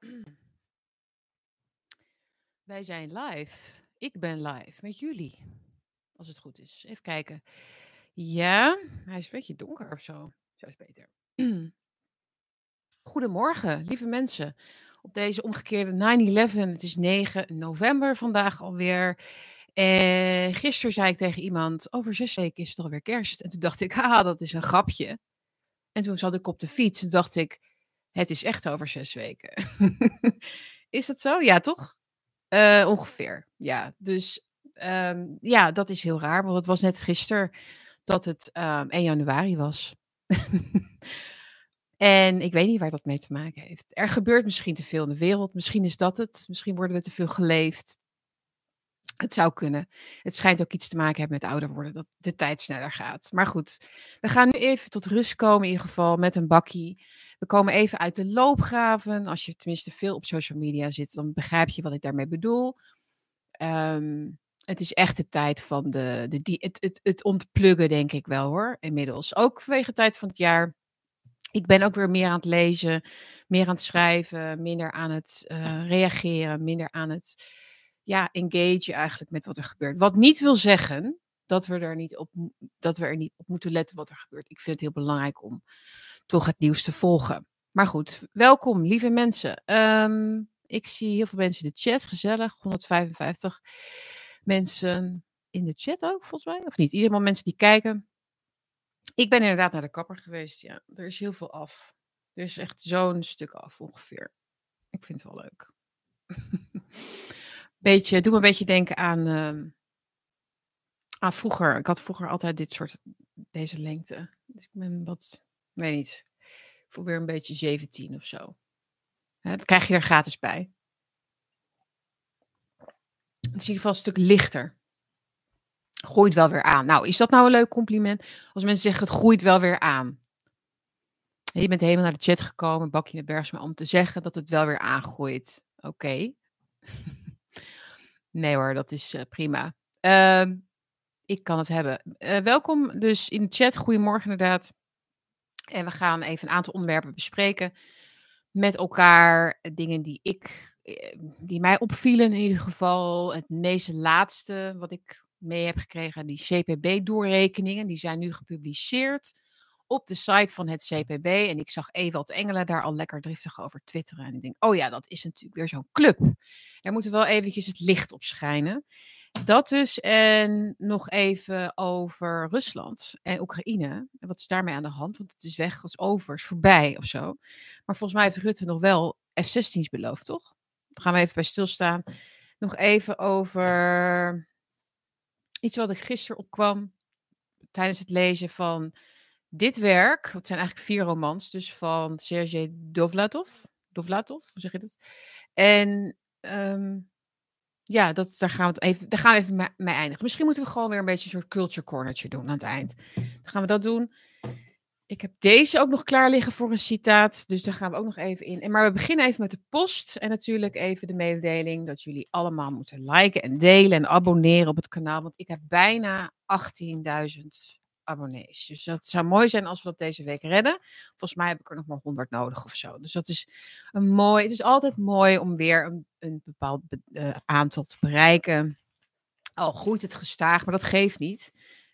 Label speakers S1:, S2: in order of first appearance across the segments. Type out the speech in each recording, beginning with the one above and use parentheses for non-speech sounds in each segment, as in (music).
S1: (clears throat) Wij zijn live. Ik ben live met jullie. Als het goed is. Even kijken. Ja, hij is een beetje donker of zo. Zo is beter. (clears throat) Goedemorgen, lieve mensen. Op deze omgekeerde 9-11. Het is 9 november vandaag alweer. En gisteren zei ik tegen iemand: Over zes weken is het alweer kerst. En toen dacht ik: (laughs) Haha, dat is een grapje. En toen zat ik op de fiets en dacht ik: Het is echt over zes weken. (laughs) is dat zo? Ja, toch? Uh, ongeveer. Ja, dus um, ja, dat is heel raar. Want het was net gisteren dat het um, 1 januari was. (laughs) en ik weet niet waar dat mee te maken heeft. Er gebeurt misschien te veel in de wereld. Misschien is dat het. Misschien worden we te veel geleefd. Het zou kunnen. Het schijnt ook iets te maken hebben met ouder worden, dat de tijd sneller gaat. Maar goed, we gaan nu even tot rust komen, in ieder geval met een bakkie. We komen even uit de loopgraven. Als je tenminste veel op social media zit, dan begrijp je wat ik daarmee bedoel. Um, het is echt de tijd van de, de, die, het, het, het ontpluggen, denk ik wel hoor, inmiddels. Ook vanwege de tijd van het jaar. Ik ben ook weer meer aan het lezen, meer aan het schrijven, minder aan het uh, reageren, minder aan het ja, engage eigenlijk met wat er gebeurt. Wat niet wil zeggen dat we, er niet op, dat we er niet op moeten letten wat er gebeurt. Ik vind het heel belangrijk om toch het nieuws te volgen. Maar goed, welkom lieve mensen. Um, ik zie heel veel mensen in de chat, gezellig, 155 mensen in de chat ook, volgens mij. Of niet? Iedereen mensen die kijken. Ik ben inderdaad naar de kapper geweest. Ja, er is heel veel af. Er is echt zo'n stuk af ongeveer. Ik vind het wel leuk. (laughs) beetje, doe me een beetje denken aan, uh, vroeger. Ik had vroeger altijd dit soort, deze lengte. Dus ik ben wat, weet niet, ik voel weer een beetje 17 of zo. Hè, dat krijg je er gratis bij. Het is in ieder geval een stuk lichter. Groeit wel weer aan. Nou, is dat nou een leuk compliment? Als mensen zeggen het groeit wel weer aan. Je bent helemaal naar de chat gekomen, bakje met Bergsma, om te zeggen dat het wel weer aangroeit. Oké. (laughs) Nee hoor, dat is uh, prima. Uh, ik kan het hebben. Uh, welkom dus in de chat. Goedemorgen inderdaad. En we gaan even een aantal onderwerpen bespreken met elkaar. Dingen die ik, eh, die mij opvielen in ieder geval. Het meest laatste wat ik mee heb gekregen, die CPB-doorrekeningen, die zijn nu gepubliceerd op de site van het CPB. En ik zag Ewald Engelen daar al lekker driftig over twitteren. En ik denk, oh ja, dat is natuurlijk weer zo'n club. Daar moeten we wel eventjes het licht op schijnen. Dat dus. En nog even over Rusland en Oekraïne. En wat is daarmee aan de hand? Want het is weg als over, is voorbij of zo. Maar volgens mij heeft Rutte nog wel F-16's beloofd, toch? Daar gaan we even bij stilstaan. Nog even over iets wat ik gisteren opkwam tijdens het lezen van dit werk, het zijn eigenlijk vier romans, dus van Sergej Dovlatov. Dovlatov, hoe zeg je dat? En um, ja, dat, daar, gaan we het even, daar gaan we even mee, eindigen. Misschien moeten we gewoon weer een beetje een soort culture cornertje doen aan het eind. Dan gaan we dat doen. Ik heb deze ook nog klaar liggen voor een citaat, dus daar gaan we ook nog even in. En maar we beginnen even met de post en natuurlijk even de mededeling dat jullie allemaal moeten liken en delen en abonneren op het kanaal, want ik heb bijna 18.000 abonnees. Dus dat zou mooi zijn als we dat deze week redden. Volgens mij heb ik er nog maar 100 nodig of zo. Dus dat is een mooi. Het is altijd mooi om weer een, een bepaald uh, aantal te bereiken. Al groeit het gestaag, maar dat geeft niet.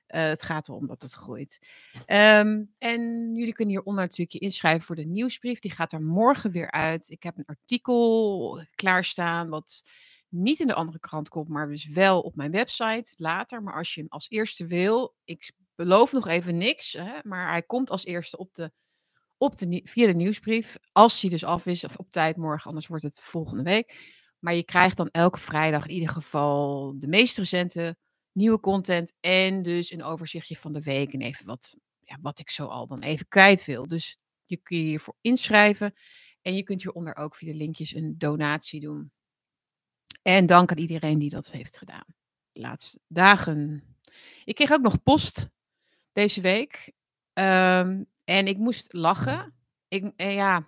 S1: Uh, het gaat erom dat het groeit. Um, en jullie kunnen hieronder natuurlijk je inschrijven voor de nieuwsbrief. Die gaat er morgen weer uit. Ik heb een artikel klaarstaan wat niet in de andere krant komt, maar dus wel op mijn website later. Maar als je hem als eerste wil, ik beloof nog even niks, hè, maar hij komt als eerste op de, op de, via de nieuwsbrief. Als hij dus af is, of op tijd morgen, anders wordt het volgende week. Maar je krijgt dan elke vrijdag in ieder geval de meest recente nieuwe content. En dus een overzichtje van de week. En even wat, ja, wat ik zo al dan even kwijt wil. Dus je kun je hiervoor inschrijven. En je kunt hieronder ook via de linkjes een donatie doen. En dank aan iedereen die dat heeft gedaan. De laatste dagen. Ik kreeg ook nog post deze week. Um, en ik moest lachen. Ik, eh, ja,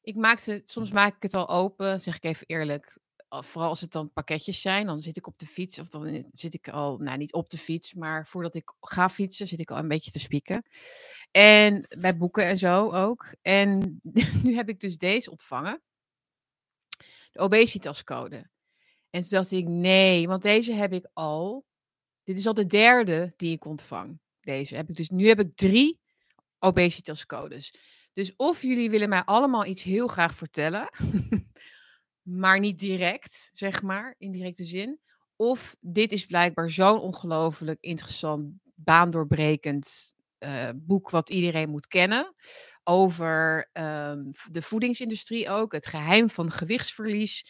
S1: ik maakte, soms maak ik het al open, zeg ik even eerlijk. Vooral als het dan pakketjes zijn, dan zit ik op de fiets. Of dan zit ik al, nou niet op de fiets, maar voordat ik ga fietsen, zit ik al een beetje te spieken. En bij boeken en zo ook. En (laughs) nu heb ik dus deze ontvangen. de obesitascode. En toen dacht ik, nee, want deze heb ik al. Dit is al de derde die ik ontvang. Deze heb ik dus. Nu heb ik drie obesitascodes. Dus of jullie willen mij allemaal iets heel graag vertellen, (laughs) maar niet direct, zeg maar, in directe zin. Of dit is blijkbaar zo'n ongelooflijk interessant, baandoorbrekend uh, boek wat iedereen moet kennen. Over um, de voedingsindustrie ook, het geheim van gewichtsverlies.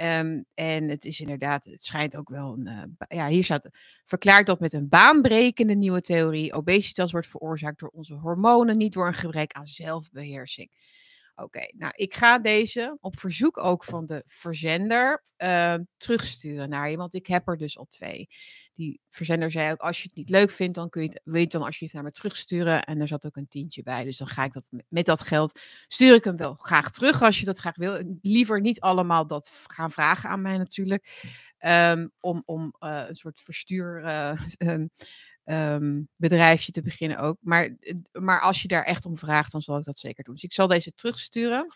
S1: Um, en het is inderdaad, het schijnt ook wel een. Uh, ja, hier staat. Verklaart dat met een baanbrekende nieuwe theorie. Obesitas wordt veroorzaakt door onze hormonen, niet door een gebrek aan zelfbeheersing. Oké, nou ik ga deze op verzoek ook van de verzender uh, terugsturen naar je, want ik heb er dus al twee. Die verzender zei ook, als je het niet leuk vindt, dan kun je het, wil je het dan alsjeblieft naar me terugsturen. En er zat ook een tientje bij, dus dan ga ik dat met dat geld, stuur ik hem wel graag terug als je dat graag wil. Liever niet allemaal dat gaan vragen aan mij natuurlijk, um, om, om uh, een soort verstuur... Uh, um, (laughs) bedrijfje te beginnen ook. Maar, maar als je daar echt om vraagt, dan zal ik dat zeker doen. Dus ik zal deze terugsturen.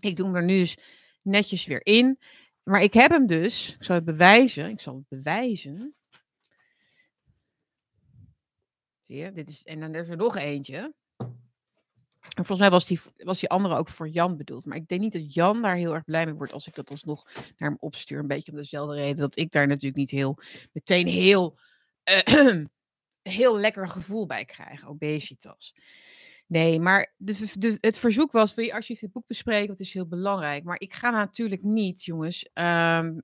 S1: Ik doe hem er nu dus netjes weer in. Maar ik heb hem dus, ik zal het bewijzen. Ik zal het bewijzen. Zie je, dit is, en dan is er nog eentje. En volgens mij was die, was die andere ook voor Jan bedoeld. Maar ik denk niet dat Jan daar heel erg blij mee wordt als ik dat alsnog naar hem opstuur. Een beetje om dezelfde reden dat ik daar natuurlijk niet heel meteen heel (clears throat) heel lekker gevoel bij krijgen, obesitas. Nee, maar de, het verzoek was, wil je alsjeblieft het boek bespreken, dat is heel belangrijk. Maar ik ga natuurlijk niet, jongens, um,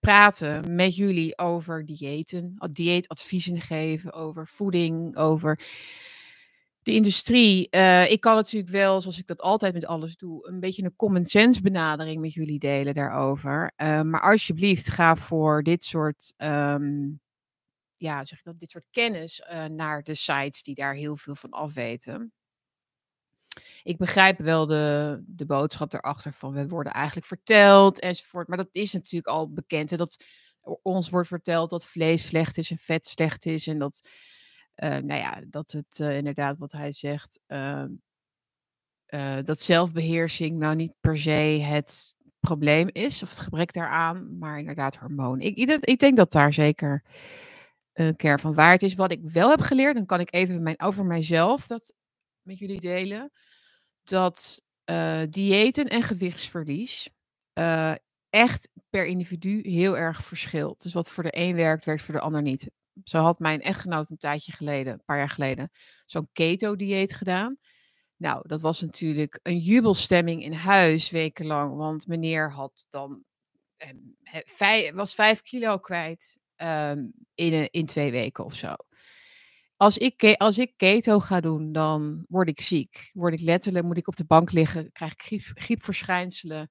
S1: praten met jullie over diëten, dieetadviezen geven, over voeding, over de industrie. Uh, ik kan natuurlijk wel, zoals ik dat altijd met alles doe, een beetje een common sense benadering met jullie delen daarover. Uh, maar alsjeblieft, ga voor dit soort um, ja, zeg ik dat, dit soort kennis uh, naar de sites die daar heel veel van afweten. Ik begrijp wel de, de boodschap erachter van we worden eigenlijk verteld enzovoort. Maar dat is natuurlijk al bekend. En dat ons wordt verteld dat vlees slecht is en vet slecht is. En dat, uh, nou ja, dat het uh, inderdaad wat hij zegt. Dat zelfbeheersing nou niet per se het probleem is. Of het gebrek daaraan. Maar inderdaad hormoon. Ik, ik denk dat daar zeker een kern van waarheid is. Wat ik wel heb geleerd, dan kan ik even mijn, over mijzelf dat met jullie delen. Dat uh, diëten en gewichtsverlies uh, echt per individu heel erg verschilt. Dus wat voor de een werkt, werkt voor de ander niet. Zo had mijn echtgenoot een tijdje geleden, een paar jaar geleden, zo'n keto-dieet gedaan. Nou, dat was natuurlijk een jubelstemming in huis wekenlang, want meneer had dan, eh, was vijf kilo kwijt um, in, in twee weken of zo. Als ik, als ik keto ga doen, dan word ik ziek. Word ik letterlijk, moet ik op de bank liggen, krijg ik griep, griepverschijnselen.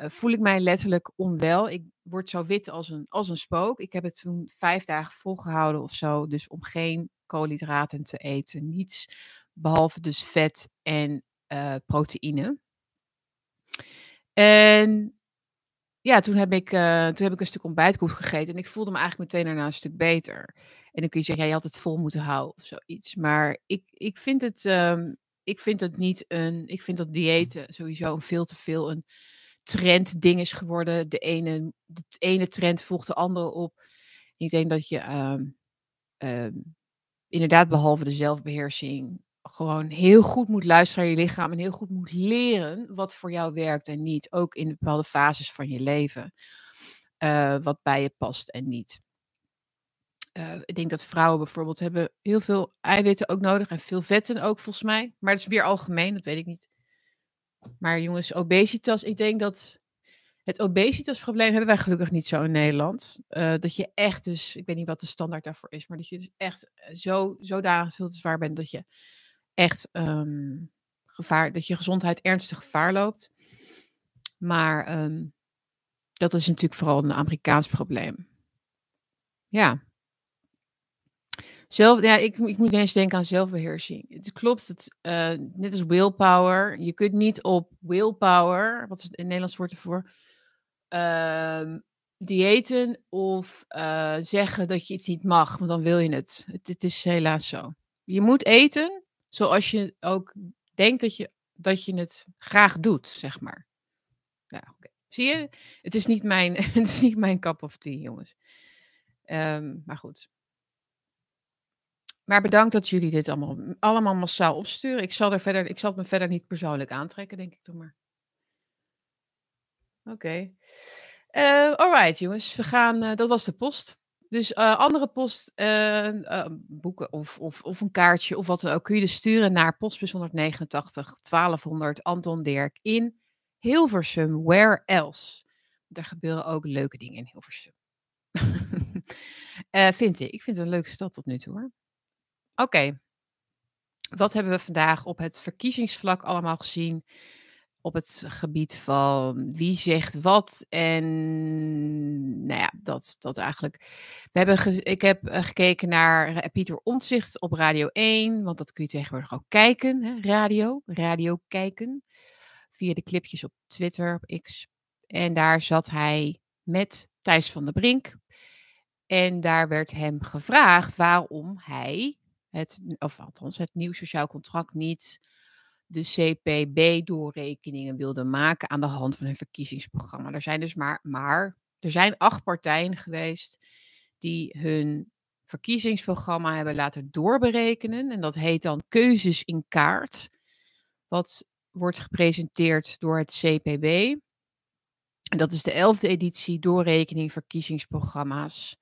S1: Uh, voel ik mij letterlijk onwel. Ik word zo wit als een, als een spook. Ik heb het toen vijf dagen volgehouden of zo. Dus om geen koolhydraten te eten. Niets behalve dus vet en uh, proteïne. En ja, toen heb, ik, uh, toen heb ik een stuk ontbijtkoek gegeten. En ik voelde me eigenlijk meteen daarna een stuk beter. En dan kun je zeggen, ja, je had het vol moeten houden of zoiets. Maar ik, ik, vind het, um, ik vind het niet een... Ik vind dat diëten sowieso veel te veel een trend ding is geworden. De ene, de ene trend volgt de andere op. Ik denk dat je um, um, inderdaad behalve de zelfbeheersing gewoon heel goed moet luisteren naar je lichaam en heel goed moet leren wat voor jou werkt en niet. Ook in bepaalde fases van je leven. Uh, wat bij je past en niet. Uh, ik denk dat vrouwen bijvoorbeeld hebben heel veel eiwitten ook nodig en veel vetten ook volgens mij. Maar dat is weer algemeen, dat weet ik niet. Maar jongens, obesitas, ik denk dat het obesitasprobleem hebben wij gelukkig niet zo in Nederland. Uh, dat je echt dus, ik weet niet wat de standaard daarvoor is, maar dat je dus echt zo, zodanig veel te zwaar bent dat je echt um, gevaar, dat je gezondheid ernstig gevaar loopt. Maar um, dat is natuurlijk vooral een Amerikaans probleem. Ja. Zelf, ja, ik, ik moet eens denken aan zelfbeheersing. Het klopt, het, uh, net als willpower. Je kunt niet op willpower, wat is het in Nederlands woord ervoor, uh, diëten of uh, zeggen dat je iets niet mag, want dan wil je het. het. Het is helaas zo. Je moet eten Zoals je ook denkt dat je, dat je het graag doet, zeg maar. Ja, oké. Zie je? Het is niet mijn, (laughs) het is niet mijn cup of tea, jongens. Ehm, maar goed. Maar bedankt dat jullie dit allemaal, allemaal massaal opsturen. Ik zal, er verder, ik zal het me verder niet persoonlijk aantrekken, denk ik toch maar. Oké. Okay. Uh, alright, jongens. We gaan, uh, dat was de post. Dus uh, andere post, boeken of, of, of een kaartje of wat dan ook, kun je dus sturen naar postbus 189 1200 Anton Dirk in Hilversum. Where else? Er gebeuren ook leuke dingen in Hilversum. (laughs) vind ik. Ik vind het een leuke stad tot nu toe hoor. Oké. Wat hebben we vandaag op het verkiezingsvlak allemaal gezien? Op het gebied van wie zegt wat en nou ja, dat, dat eigenlijk. We hebben ik heb eh, gekeken naar eh, Pieter Omtzigt op Radio 1, want dat kun je tegenwoordig ook kijken, hè? radio, radio kijken, via de clipjes op Twitter, op X. En daar zat hij met Thijs van der Brink. En daar werd hem gevraagd waarom hij het, of althans het nieuw sociaal contract niet de CPB-doorrekeningen wilde maken aan de hand van hun verkiezingsprogramma. Er zijn dus maar, maar er zijn acht partijen geweest die hun verkiezingsprogramma hebben laten doorberekenen. En dat heet dan Keuzes in Kaart. Wat wordt gepresenteerd door het CPB. En dat is de elfde editie doorrekening verkiezingsprogramma's.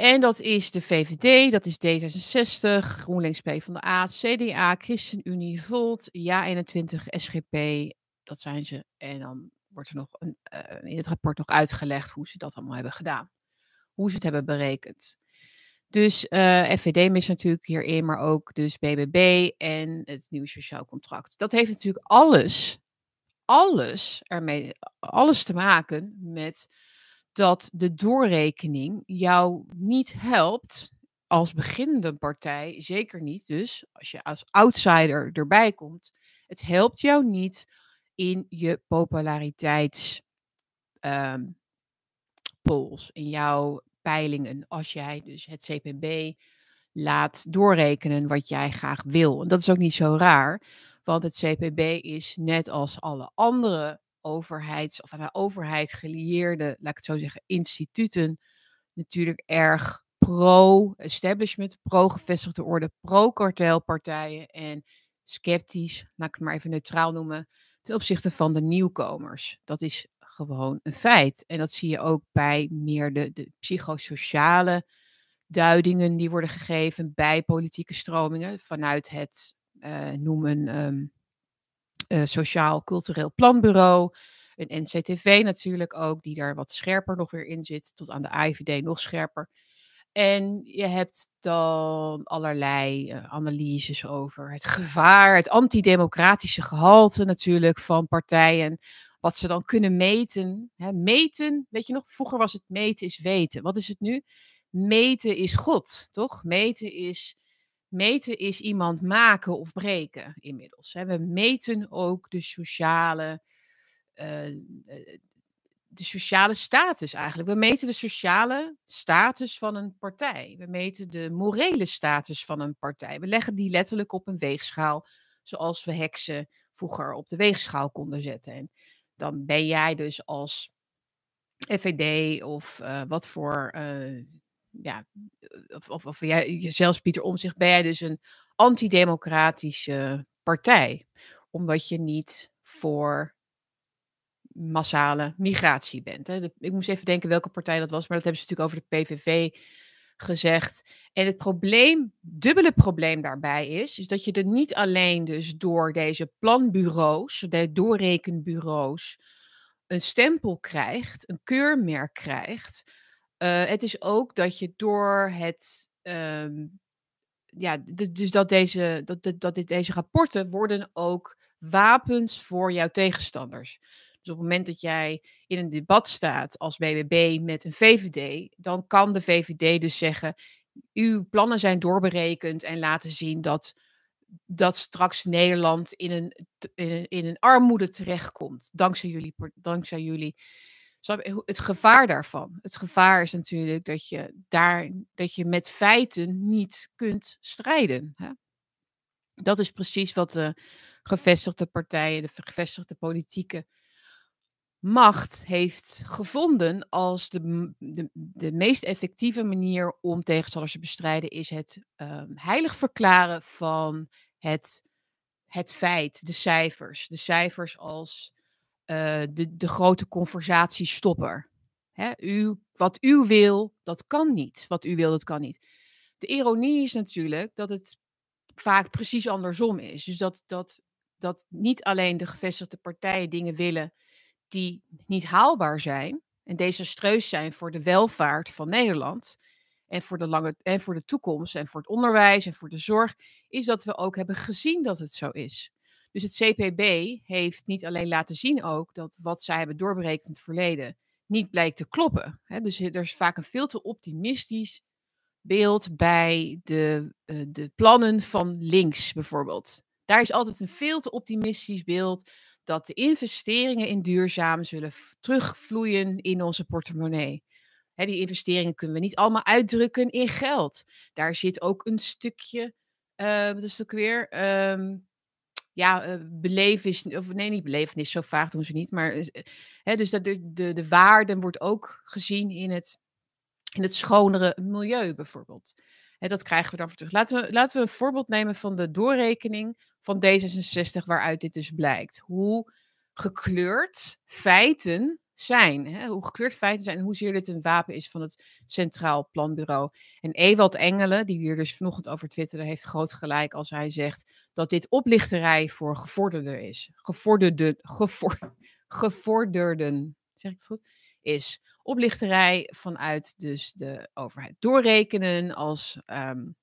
S1: En dat is de VVD, dat is D66, GroenLinks PvdA, CDA, ChristenUnie, Volt, Ja21, SGP. Dat zijn ze. En dan wordt er nog een, uh, in het rapport nog uitgelegd hoe ze dat allemaal hebben gedaan. Hoe ze het hebben berekend. Dus eh, FVD mist natuurlijk hierin, maar ook dus BBB en het nieuwe sociaal contract. Dat heeft natuurlijk alles, alles ermee, alles te maken met dat de doorrekening jou niet helpt als beginnende partij, zeker niet dus als je als outsider erbij komt. Het helpt jou niet in je populariteits um, polls, in jouw peilingen, als jij dus het CPB laat doorrekenen wat jij graag wil. En dat is ook niet zo raar, want het CPB is net als alle andere overheids- of aan de overheid gelieerde, laat ik het zo zeggen, instituten natuurlijk erg pro-establishment, pro-gevestigde orde, pro-kartelpartijen en sceptisch, laat ik het maar even neutraal noemen, ten opzichte van de nieuwkomers. Dat is gewoon een feit. En dat zie je ook bij meer de, de psychosociale duidingen die worden gegeven bij politieke stromingen vanuit het uh, noemen um, uh, Sociaal Cultureel Planbureau. Een NCTV natuurlijk ook, die daar wat scherper nog weer in zit, tot aan de AIVD nog scherper. En je hebt dan allerlei uh, analyses over het gevaar, het antidemocratische gehalte natuurlijk van partijen. Wat ze dan kunnen meten. Hè, meten, weet je nog, vroeger was het meten is weten. Wat is het nu? Meten is God, toch? Meten is Meten is iemand maken of breken inmiddels. We meten ook de sociale, uh, de sociale status eigenlijk. We meten de sociale status van een partij. We meten de morele status van een partij. We leggen die letterlijk op een weegschaal, zoals we heksen vroeger op de weegschaal konden zetten. En dan ben jij dus als FVD of uh, wat voor ja, of, of, of jij, jezelf, Pieter Omzicht, ben jij dus een antidemocratische partij. Omdat je niet voor massale migratie bent. Hè. ik moest even denken welke partij dat was, maar dat hebben ze natuurlijk over de PVV gezegd. En het probleem, dubbele probleem daarbij is, is dat je er niet alleen dus door deze planbureaus, de doorrekenbureaus, een stempel krijgt, een keurmerk krijgt, uh, het is ook dat je door het. Um, ja, dus dat deze, dat, dat, dat dit, deze rapporten worden ook wapens voor jouw tegenstanders. Dus op het moment dat jij in een debat staat als BBB met een VVD, dan kan de VVD dus zeggen: uw plannen zijn doorberekend en laten zien dat, dat straks Nederland in een, in een, in een armoede terechtkomt. Dankzij jullie, dankzij jullie het gevaar daarvan. Het gevaar is natuurlijk dat je daar dat je met feiten niet kunt strijden. Hè? Dat is precies wat de gevestigde partijen, de gevestigde politieke macht heeft gevonden als de, de, de meest effectieve manier om tegenstanders te bestrijden, is het um, heilig verklaren van het, het feit, de cijfers. De cijfers als uh, de, de grote conversatiestopper. Hè, u, wat u wil, dat kan niet. Wat u wil, dat kan niet. De ironie is natuurlijk dat het vaak precies andersom is. Dus dat, dat, dat niet alleen de gevestigde partijen dingen willen die niet haalbaar zijn en desastreus zijn voor de welvaart van Nederland en voor de, lange, en voor de toekomst en voor het onderwijs en voor de zorg, is dat we ook hebben gezien dat het zo is. Dus het CPB heeft niet alleen laten zien ook dat wat zij hebben doorberekend in het verleden niet blijkt te kloppen. Hè? Dus er is vaak een veel te optimistisch beeld bij de, uh, de plannen van links bijvoorbeeld. Daar is altijd een veel te optimistisch beeld dat de investeringen in duurzaam zullen terugvloeien in onze portemonnee. Hè, die investeringen kunnen we niet allemaal uitdrukken in geld. Daar zit ook een stukje, uh, wat is het ook weer? Um, ja, uh, belevenis, of nee, niet belevenis, zo vaag doen ze niet. Maar, uh, hè, dus dat de, de, de waarde wordt ook gezien in het, in het schonere milieu bijvoorbeeld. Hè, dat krijgen we dan voor terug. Laten we, laten we een voorbeeld nemen van de doorrekening van D66, waaruit dit dus blijkt. Hoe gekleurd feiten zijn. Hè? Hoe gekleurd feiten zijn en hoezeer dit een wapen is van het Centraal Planbureau. En Ewald Engelen, die hier dus vanochtend over twitterde, heeft groot gelijk als hij zegt dat dit oplichterij voor gevorderden is. Gevorderde, gevo (laughs) gevorderden, zeg ik het goed? Is oplichterij vanuit dus de overheid. Doorrekenen als um,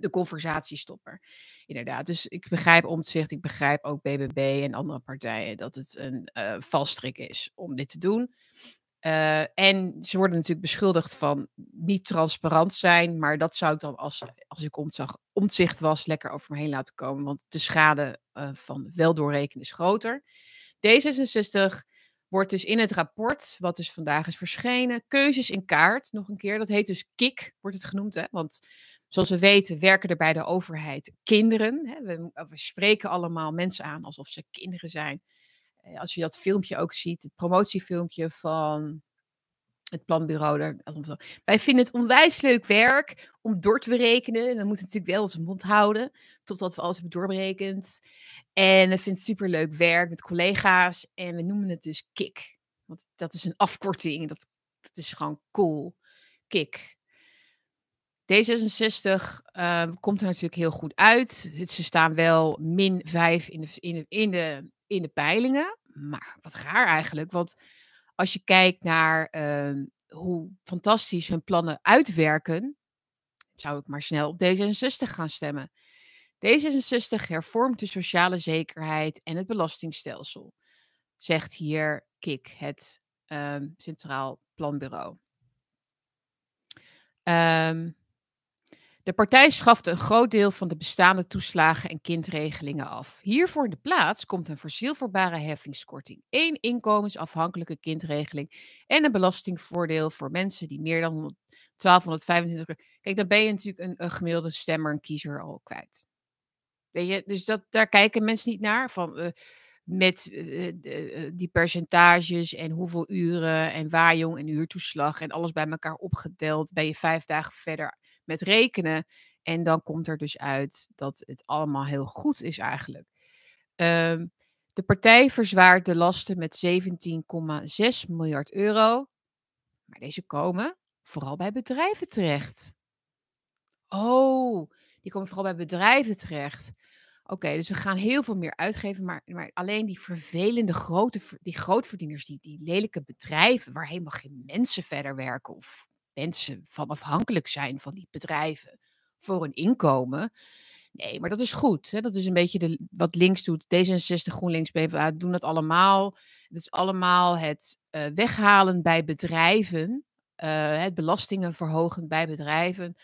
S1: de conversatiestopper. Inderdaad, dus ik begrijp Omtzigt, ik begrijp ook BBB en andere partijen dat het een uh, valstrik is om dit te doen. Uh, en ze worden natuurlijk beschuldigd van niet transparant zijn, maar dat zou ik dan als, als ik omzag, omzicht was lekker over me heen laten komen, want de schade uh, van wel doorrekenen is groter. D66 wordt dus in het rapport, wat dus vandaag is verschenen, keuzes in kaart, nog een keer, dat heet dus KIK, wordt het genoemd, hè? want zoals we weten werken er bij de overheid kinderen. Hè? We, we, spreken allemaal mensen aan alsof ze kinderen zijn. Eh, als je dat filmpje ook ziet, het promotiefilmpje van het planbureau. Daar, wij vinden het onwijs leuk werk om door te berekenen. En dan moeten natuurlijk wel onze mond houden, totdat we alles hebben doorberekend. En we vinden het superleuk werk met collega's. En we noemen het dus KIK. Want dat is een afkorting. Dat, dat is gewoon cool. KIK. D66 uh, komt er natuurlijk heel goed uit. Ze staan wel min 5 in de, in, de, in, de, in de peilingen. Maar wat raar eigenlijk, want als je kijkt naar uh, hoe fantastisch hun plannen uitwerken, zou ik maar snel op D66 gaan stemmen. D66 hervormt de sociale zekerheid en het belastingstelsel, zegt hier KIK, het uh, Centraal Planbureau. Um, de partij schaft een groot deel van de bestaande toeslagen en kindregelingen af. Hiervoor in de plaats komt een verzielverbare heffingskorting, één inkomensafhankelijke kindregeling en een belastingvoordeel voor mensen die meer dan 1225 Kijk, dan ben je natuurlijk een, gemiddelde stemmer, een kiezer al kwijt. Weet je, dus dat, daar kijken mensen niet naar. Van, uh, met uh, uh, die percentages en hoeveel uren en waaijong en uurtoeslag en alles bij elkaar opgeteld, ben je vijf dagen verder met rekenen. En dan komt er dus uit dat het allemaal heel goed is eigenlijk. Um, de partij verzwaart de lasten met 17,6 miljard euro. Maar deze komen vooral bij bedrijven terecht. Oh, die komen vooral bij bedrijven terecht. Oké, dus we gaan heel veel meer uitgeven, maar, maar alleen die vervelende grote, die grootverdieners, die, die lelijke bedrijven waar helemaal geen mensen verder werken of van afhankelijk zijn van die bedrijven voor een inkomen. Nee, maar dat is goed. Hè? Dat is een beetje de, wat links doet. D66, GroenLinks, PvdA doen dat allemaal. Het is allemaal het uh, weghalen bij bedrijven. Uh, het belastingen verhogen bij bedrijven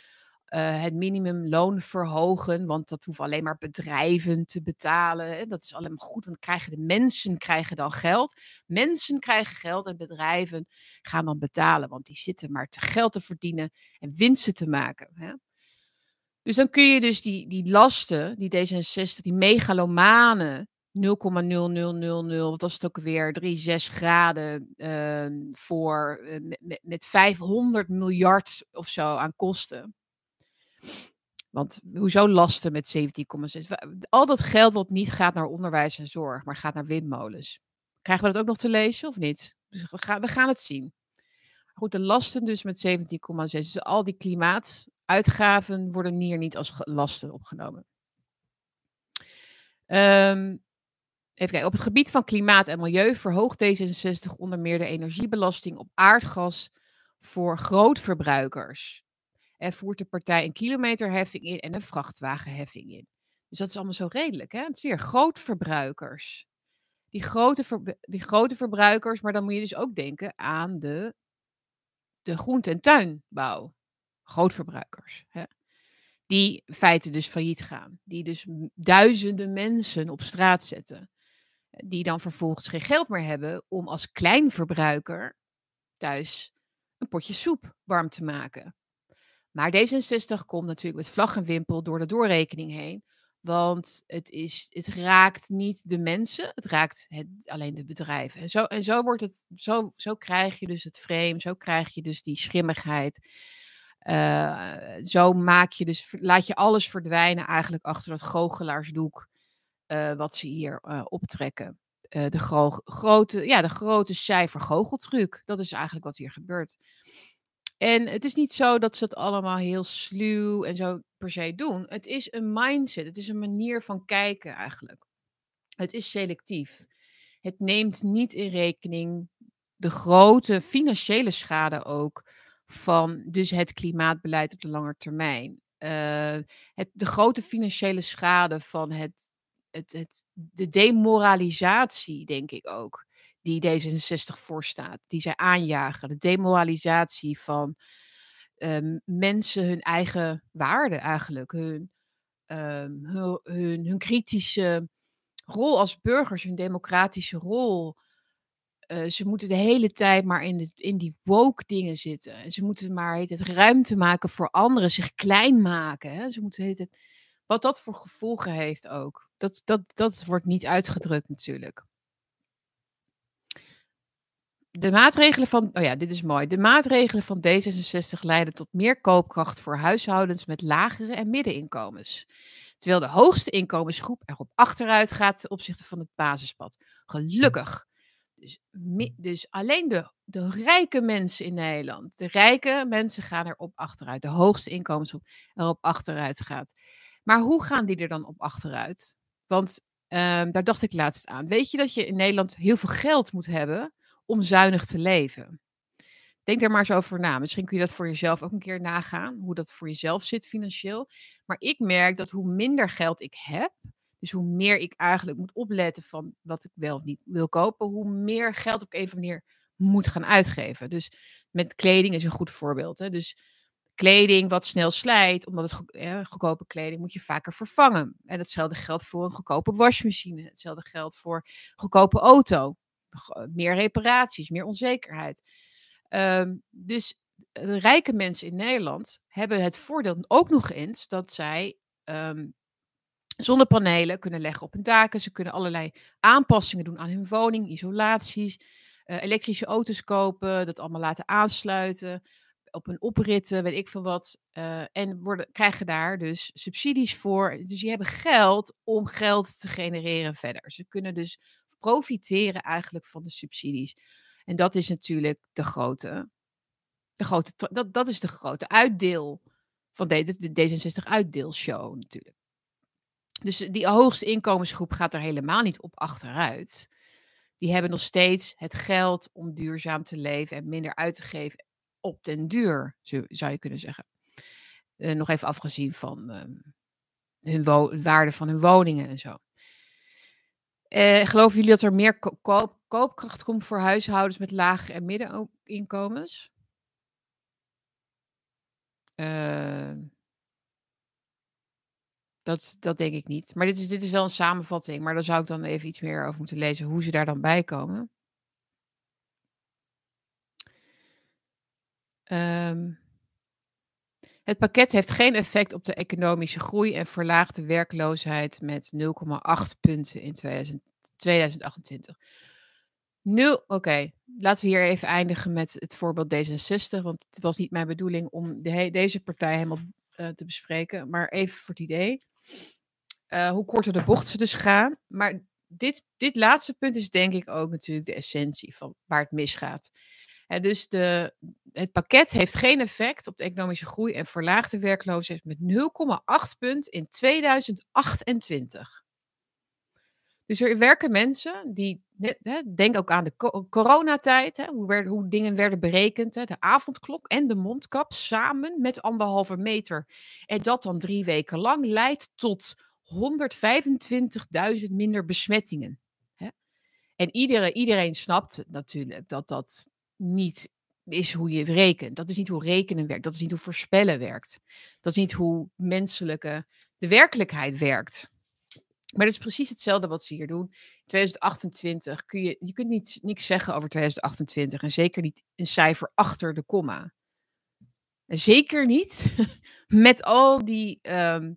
S1: uh, het minimumloon verhogen, want dat hoeven alleen maar bedrijven te betalen. Hè. Dat is alleen maar goed, want krijgen de mensen krijgen dan geld. Mensen krijgen geld en bedrijven gaan dan betalen, want die zitten maar te geld te verdienen en winsten te maken. Hè. Dus dan kun je dus die, die lasten, die D66, die megalomane 0,0000, wat was het ook weer, 36 graden ehm, voor eh, met, met 500 miljard of zo aan kosten. Want hoezo lasten met 17,6? Al dat geld wat niet gaat naar onderwijs en zorg, maar gaat naar windmolens. Krijgen we dat ook nog te lezen of niet? Dus we gaan, we gaan het zien. Goed, de lasten dus met 17,6. Dus al die klimaatuitgaven worden hier niet als lasten opgenomen. Um, even kijken. Op het gebied van klimaat en milieu verhoogt D66 onder meer de energiebelasting op aardgas voor grootverbruikers. En voert de partij een kilometerheffing in en een vrachtwagenheffing in. Dus dat is allemaal zo redelijk, hè? Zeer grootverbruikers. Die grote, die grote verbruikers, maar dan moet je dus ook denken aan de, de groente- en tuinbouw. Grootverbruikers. Hè? Die in feite dus failliet gaan. Die dus duizenden mensen op straat zetten. Die dan vervolgens geen geld meer hebben om als kleinverbruiker thuis een potje soep warm te maken. Maar D66 komt natuurlijk met vlag en wimpel door de doorrekening heen. Want het, is, het raakt niet de mensen, het raakt het, alleen de bedrijven. En zo, en zo, wordt het, zo, zo krijg je dus het frame, zo krijg je dus die schimmigheid. Uh, zo maak je dus, laat je alles verdwijnen eigenlijk achter dat goochelaarsdoek uh, wat ze hier uh, optrekken. de, gro grote, ja, de grote cijfer goocheltruc, dat is eigenlijk wat hier gebeurt. En het is niet zo dat ze het allemaal heel sluw en zo per se doen. Het is een mindset, het is een manier van kijken eigenlijk. Het is selectief. Het neemt niet in rekening de grote financiële schade ook van dus het klimaatbeleid op de lange termijn. Uh, het, de grote financiële schade van het, het, het, de demoralisatie, denk ik ook die D66 voorstaat, die zij aanjagen. De demoralisatie van um, mensen hun eigen waarde eigenlijk, hun, um, hun, hun, kritische rol als burgers, hun democratische rol. Uh, ze moeten de hele tijd maar in, de, in die woke dingen zitten. En ze moeten maar het ruimte maken voor anderen, zich klein maken. Hè? Ze moeten het, wat dat voor gevolgen heeft ook. Dat, dat, dat wordt niet uitgedrukt natuurlijk de maatregelen van, oh ja, dit is mooi. De maatregelen van D66 leiden tot meer koopkracht voor huishoudens met lagere en middeninkomens. Terwijl de hoogste inkomensgroep erop achteruit gaat ten opzichte van het basispad. Gelukkig. Dus, dus alleen de, de rijke mensen in Nederland, de rijke mensen gaan erop achteruit. De hoogste inkomensgroep erop achteruit gaat. Maar hoe gaan die er dan op achteruit? Want um, daar dacht ik laatst aan. Weet je dat je in Nederland heel veel geld moet hebben om zuinig te leven. Denk daar maar eens over na. Misschien kun je dat voor jezelf ook een keer nagaan, hoe dat voor jezelf zit financieel. Maar ik merk dat hoe minder geld ik heb, dus hoe meer ik eigenlijk moet opletten van wat ik wel of niet wil kopen, hoe meer geld op een of manier moet gaan uitgeven. Dus met kleding is een goed voorbeeld. Hè? Dus kleding wat snel slijt, omdat het goedkope kleding moet je vaker vervangen. En hetzelfde geldt voor een goedkope wasmachine. Hetzelfde geldt voor een goedkope auto meer reparaties, meer onzekerheid. Um, dus de rijke mensen in Nederland hebben het voordeel ook nog eens dat zij um, zonnepanelen kunnen leggen op hun daken. Ze kunnen allerlei aanpassingen doen aan hun woning, isolaties, uh, elektrische auto's kopen, dat allemaal laten aansluiten op hun opritten, weet ik veel wat. Uh, en worden, krijgen daar dus subsidies voor. Dus die hebben geld om geld te genereren verder. Ze kunnen dus profiteren eigenlijk van de subsidies. En dat is natuurlijk de grote, de grote dat, dat is de grote uitdeel van de, de D66 uitdeelshow natuurlijk. Dus die hoogste inkomensgroep gaat er helemaal niet op achteruit. Die hebben nog steeds het geld om duurzaam te leven en minder uit te geven op den duur, zou je kunnen zeggen. Uh, nog even afgezien van um, hun waarde van hun woningen en zo. Uh, geloven jullie dat er meer ko koopkracht komt voor huishoudens met lage en middeninkomens? Uh, dat, dat denk ik niet. Maar dit is, dit is wel een samenvatting. Maar daar zou ik dan even iets meer over moeten lezen. Hoe ze daar dan bij komen. Um, Het pakket heeft geen effect op de economische groei en verlaagt de werkloosheid met 0,8 punten in 2000, 2028. Nul, oké, laten we hier even eindigen met het voorbeeld D66, want het was niet mijn bedoeling om de, deze partij helemaal uh, te bespreken, maar even voor het idee. Uh, hoe korter de bocht ze dus gaan. Maar dit, dit laatste punt is denk ik ook natuurlijk de essentie van waar het misgaat. En dus de, het pakket heeft geen effect op de economische groei en verlaagt de werkloosheid met 0,8 punt in 2028. Dus er werken mensen die, denk ook aan de coronatijd, hoe, hoe dingen werden berekend, de avondklok en de mondkap samen met anderhalve meter. En dat dan drie weken lang leidt tot 125.000 minder besmettingen. En iedereen, iedereen snapt natuurlijk dat dat niet is hoe je rekent. Dat is niet hoe rekenen werkt. Dat is niet hoe voorspellen werkt. Dat is niet hoe menselijke de werkelijkheid werkt. Maar dat is precies hetzelfde wat ze hier doen. 2028 kun je, je kunt niet, niks zeggen over 2028 en zeker niet een cijfer achter de komma. Zeker niet (laughs) met al die ehm,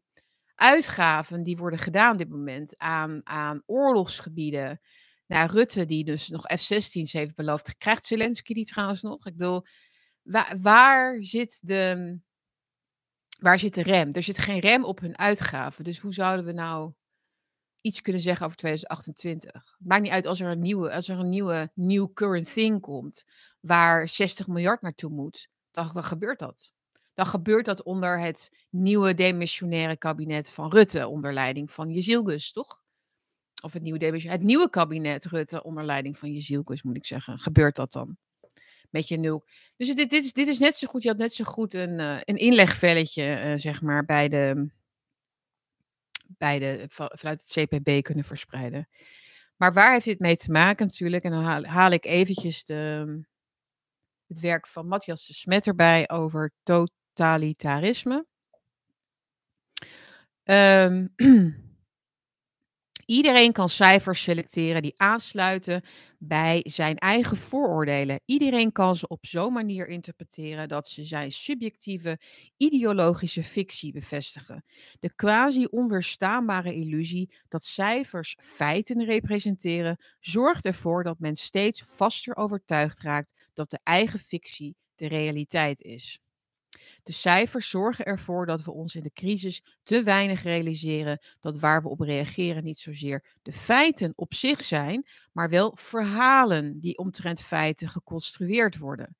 S1: uitgaven die worden gedaan op dit moment aan, aan oorlogsgebieden. Nou, Rutte, die dus nog F-16's heeft beloofd, krijgt Zelensky die trouwens nog. Ik bedoel, waar, zit de, waar zit de rem? Er zit geen rem op hun uitgaven. Dus hoe zouden we nou iets kunnen zeggen over 2028? Het maakt niet uit als er een nieuwe, als er een nieuwe new current thing komt, waar 60 miljard naartoe moet, dan, dan gebeurt dat dan gebeurt dat onder het nieuwe demissionaire kabinet van Rutte, onder leiding van Jezilgus, toch? Of het nieuwe, het nieuwe kabinet Rutte, onder leiding van Jezilgus, moet ik zeggen. Gebeurt dat dan? Met je nul. Dus dit, dit, is, dit is net zo goed, je had net zo goed een, uh, een inlegvelletje, uh, zeg maar, bij de, bij de, vanuit het CPB kunnen verspreiden. Maar waar heeft dit mee te maken natuurlijk? En dan haal, ik eventjes de, het werk van Matthias de Smet erbij over tot, totalitarisme. Um, (clears throat) Iedereen kan cijfers selecteren die aansluiten bij zijn eigen vooroordelen. Iedereen kan ze op zo'n manier interpreteren dat ze zijn subjectieve ideologische fictie bevestigen. De quasi-onweerstaanbare illusie dat cijfers feiten representeren, zorgt ervoor dat men steeds vaster overtuigd raakt dat de eigen fictie de realiteit is. De cijfers zorgen ervoor dat we ons in de crisis te weinig realiseren dat waar we op reageren niet zozeer de feiten op zich zijn, maar wel verhalen die omtrent feiten geconstrueerd worden.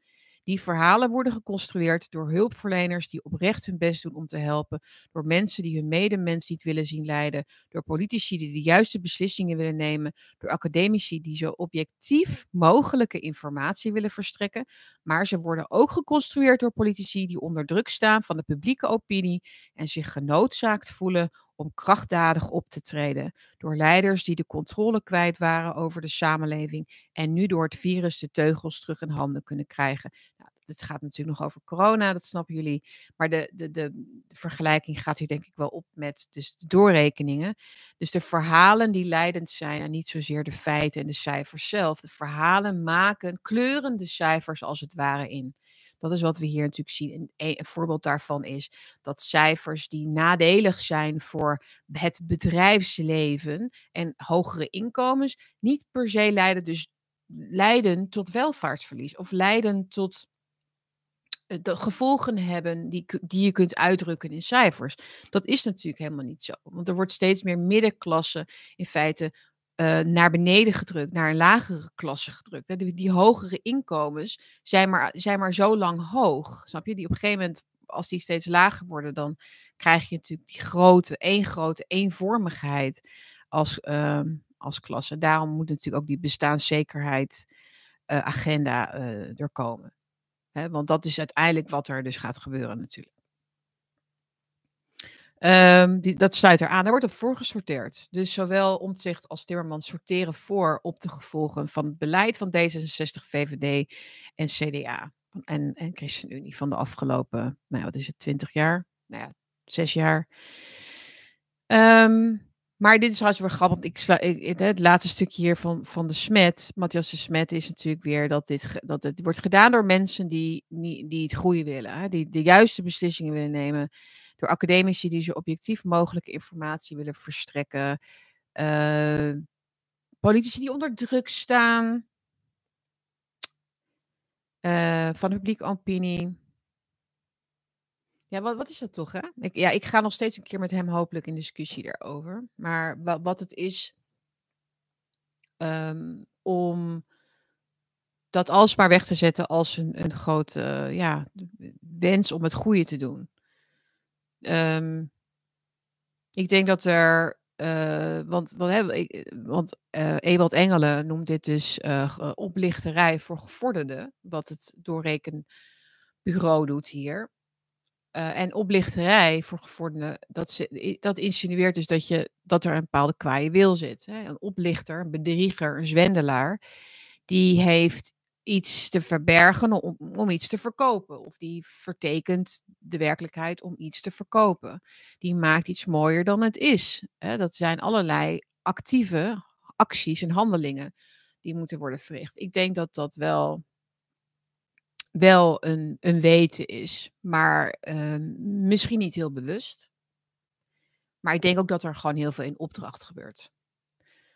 S1: Die verhalen worden geconstrueerd door hulpverleners die oprecht hun best doen om te helpen, door mensen die hun medemens niet willen zien lijden, door politici die de juiste beslissingen willen nemen, door academici die zo objectief mogelijke informatie willen verstrekken. Maar ze worden ook geconstrueerd door politici die onder druk staan van de publieke opinie en zich genoodzaakt voelen om krachtdadig op te treden. Door leiders die de controle kwijt waren over de samenleving en nu door het virus de teugels terug in handen kunnen krijgen. Nou, het gaat natuurlijk nog over corona, dat snappen jullie. Maar de, de, de, vergelijking gaat hier denk ik wel op met dus de doorrekeningen. Dus de verhalen die leidend zijn en niet zozeer de feiten en de cijfers zelf. De verhalen maken, kleuren de cijfers als het ware in. Dat is wat we hier natuurlijk zien. Een, voorbeeld daarvan is dat cijfers die nadelig zijn voor het bedrijfsleven en hogere inkomens niet per se leiden, dus leiden tot welvaartsverlies of leiden tot eh, de gevolgen hebben die, die je kunt uitdrukken in cijfers. Dat is natuurlijk helemaal niet zo. Want er wordt steeds meer middenklasse in feite uh, naar beneden gedrukt, naar een lagere klasse gedrukt. Hè. Die, die, hogere inkomens zijn maar, zijn maar zo lang hoog. Snap je? Die op een gegeven moment, als die steeds lager worden, dan krijg je natuurlijk die grote, één grote eenvormigheid als, uh, als klasse. Daarom moet natuurlijk ook die bestaanszekerheid uh, agenda er komen. Hè, want dat is uiteindelijk wat er dus gaat gebeuren natuurlijk. Um, die, dat sluit eraan. Daar wordt op voorgesorteerd. Dus zowel Omtzigt als Timmermans sorteren voor op de gevolgen van het beleid van D66, VVD en CDA. En, en ChristenUnie van de afgelopen, nou wat is het, 20 jaar? Nou ja, zes jaar. Um, Maar dit is trouwens weer grappig. Ik sla, het laatste stukje hier van, van de Smet, Matthias de Smet, is natuurlijk weer dat dit dat het wordt gedaan door mensen die, die, het goede willen. Hè? Die de juiste beslissingen willen nemen. Door academici die zo objectief mogelijke informatie willen verstrekken. Uh, politici die onder druk staan. Uh, van de publieke opinie. Ja, wat, wat is dat toch, hè? Ik, ja, ik ga nog steeds een keer met hem hopelijk in discussie daarover. Maar wat, wat het is um, om dat alsmaar weg te zetten als een, een grote uh, ja, wens om het goede te doen. Um, ik denk dat er, uh, want, wat hebben, want uh, Ewald Engelen noemt dit dus oplichterij voor gevorderden, wat het doorrekenbureau doet hier. Uh, en oplichterij voor gevorderden, dat, dat insinueert dus dat, je, dat er een bepaalde kwaaie wil zit. Hè? Een oplichter, een bedrieger, een zwendelaar, die heeft iets te verbergen om, om iets te verkopen. Of die vertekent de werkelijkheid om iets te verkopen. Die maakt iets mooier dan het is. Hè? Dat zijn allerlei actieve acties en handelingen die moeten worden verricht. Ik denk dat dat wel wel een, een weten is, maar uh, misschien niet heel bewust. Maar ik denk ook dat er gewoon heel veel in opdracht gebeurt.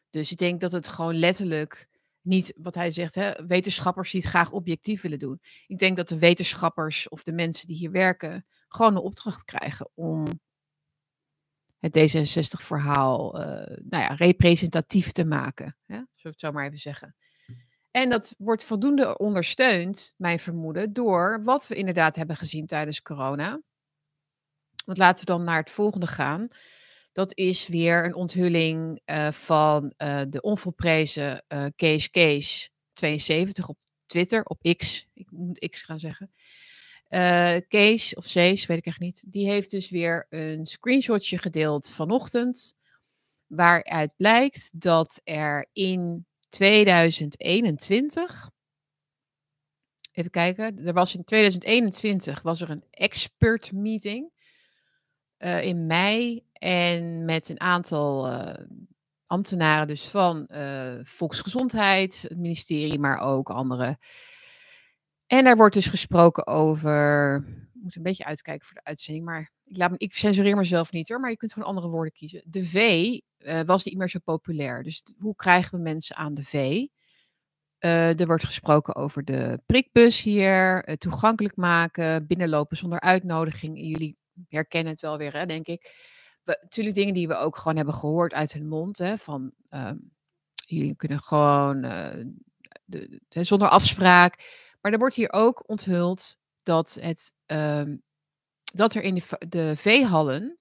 S1: Dus ik denk dat het gewoon letterlijk niet, wat hij zegt, hè, wetenschappers die het graag objectief willen doen. Ik denk dat de wetenschappers of de mensen die hier werken gewoon een opdracht krijgen om het D66-verhaal uh, nou ja, representatief te maken. Hè? Zullen het zo maar even zeggen. En dat wordt voldoende ondersteund, mijn vermoeden, door wat we inderdaad hebben gezien tijdens corona. Want laten we dan naar het volgende gaan. Dat is weer een onthulling uh, van uh, de onvolprezen uh, Kees Kees 72 op Twitter, op X. Ik moet X gaan zeggen. Kees, of Cees, weet ik echt niet. Die heeft dus weer een screenshotje gedeeld vanochtend. Waaruit blijkt dat er in 2021. Even kijken. Er was in 2021 was er een expert meeting uh, in mei. En met een aantal uh, ambtenaren dus van uh, Volksgezondheid, het ministerie, maar ook andere. En daar wordt dus gesproken over. Ik moet een beetje uitkijken voor de uitzending, maar ik, ik censureer mezelf niet hoor, maar je kunt gewoon andere woorden kiezen. De V uh, was niet meer zo populair. Dus hoe krijgen we mensen aan de V? Uh, er wordt gesproken over de prikbus hier, uh, toegankelijk maken, binnenlopen zonder uitnodiging. Jullie herkennen het wel weer, hè, denk ik. Natuurlijk dingen die we ook gewoon hebben gehoord uit hun mond. Hè, van uh, jullie kunnen gewoon de, de, zonder afspraak. Maar er wordt hier ook onthuld dat, het, ehm, dat er in de, de veehallen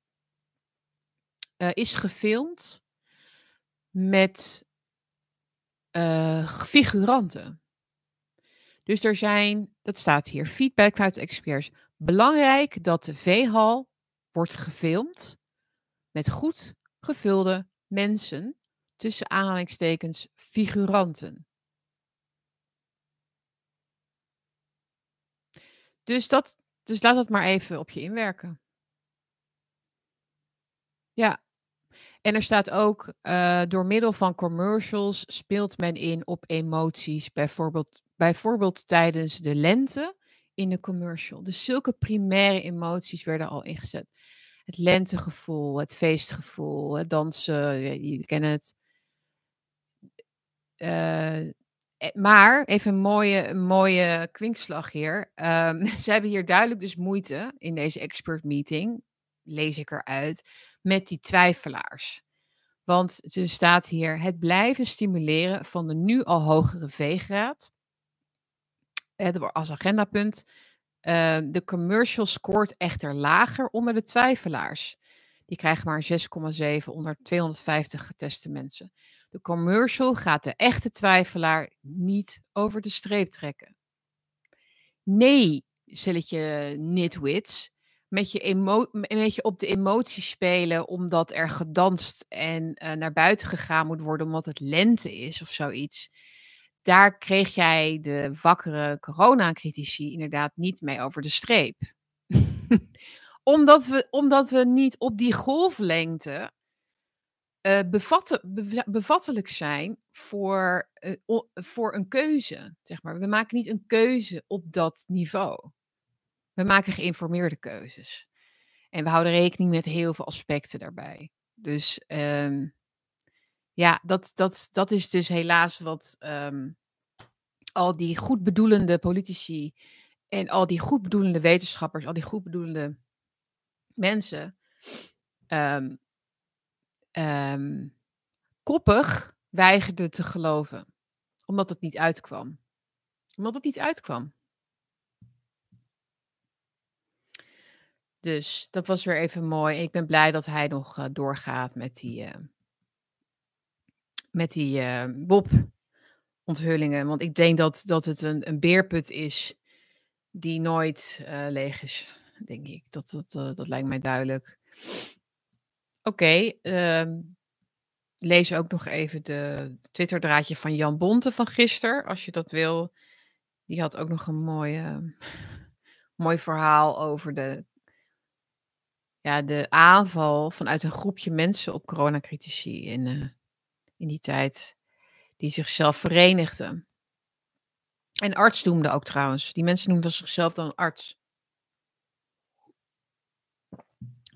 S1: uh, is gefilmd met uh, figuranten. Dus er zijn, dat staat hier, feedback de experts. Belangrijk dat de veehal wordt gefilmd met goed gevulde mensen, tussen aanhalingstekens figuranten. Dus, dat, dus laat dat maar even op je inwerken. Ja, en er staat ook, uh, door middel van commercials speelt men in op emoties, bijvoorbeeld, bijvoorbeeld tijdens de lente in de commercial. Dus zulke primaire emoties werden al ingezet. Het lentegevoel, het feestgevoel, het dansen, jullie kennen het. Uh, maar, even een mooie, mooie kwinkslag hier. Um, (laughs) ze hebben hier duidelijk dus moeite in deze expert meeting, lees ik eruit, met die twijfelaars. Want er staat hier het blijven stimuleren van de nu al hogere veegraad. Als agendapunt. Uh, de commercial scoort echter lager onder de twijfelaars. Die krijgen maar 6,7 onder 250 geteste mensen. De commercial gaat de echte twijfelaar niet over de streep trekken. Nee, je nitwits met je, emo met je op de emoties spelen omdat er gedanst en uh, naar buiten gegaan moet worden omdat het lente is of zoiets. Daar kreeg jij de wakkere coronacritici inderdaad niet mee over de streep. (laughs) omdat, we, omdat we niet op die golflengte be bevattelijk zijn voor, uh, voor een keuze. Zeg maar. We maken niet een keuze op dat niveau. We maken geïnformeerde keuzes. En we houden rekening met heel veel aspecten daarbij. Dus um, ja, dat, dat, dat is dus helaas wat um, al die goedbedoelende politici en al die goedbedoelende wetenschappers, al die goedbedoelende mensen, um, um, koppig weigerden te geloven. Omdat het niet uitkwam. Omdat het niet uitkwam. Dus dat was weer even mooi. Ik ben blij dat hij nog uh, doorgaat met die, uh, met die uh, WOP-onthullingen. Want ik denk dat, dat het een, een beerput is die nooit leeg is, denk ik. Dat, dat, dat lijkt mij duidelijk. Oké, uh, lees ook nog even de Twitter-draadje van Jan Bonte van gisteren, als je dat wil. Die had ook nog een mooie, (laughs) mooi verhaal over de, ja, de aanval vanuit een groepje mensen op coronacritici in, uh, in die tijd, die zichzelf verenigden. En arts noemde ook trouwens. Die mensen noemden zichzelf dan arts.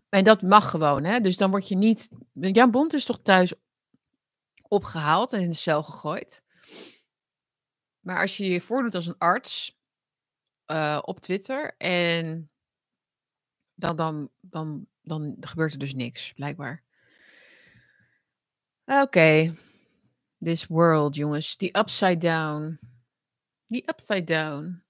S1: En dat mag gewoon, hè? Dus dan word je niet. Jan Bond is toch thuis opgehaald en in de cel gegooid. Maar als je je voordoet als een arts uh, op Twitter en dan, dan, dan, dan gebeurt er dus niks, blijkbaar. Oké. This world, jongens. Die upside down. Die upside down.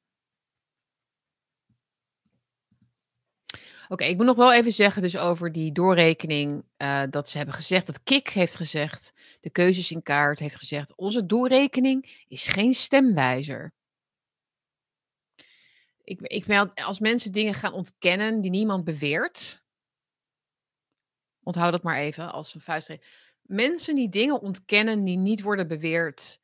S1: Oké, ik moet nog wel even zeggen dus over die doorrekening. Uh, dat ze hebben gezegd, dat Kik heeft gezegd, de keuzes in kaart heeft gezegd, onze doorrekening is geen stemwijzer. Ik, ik meld, als mensen dingen gaan ontkennen die niemand beweert, onthoud dat maar even als een vuistregel. Mensen die dingen ontkennen die niet worden beweerd,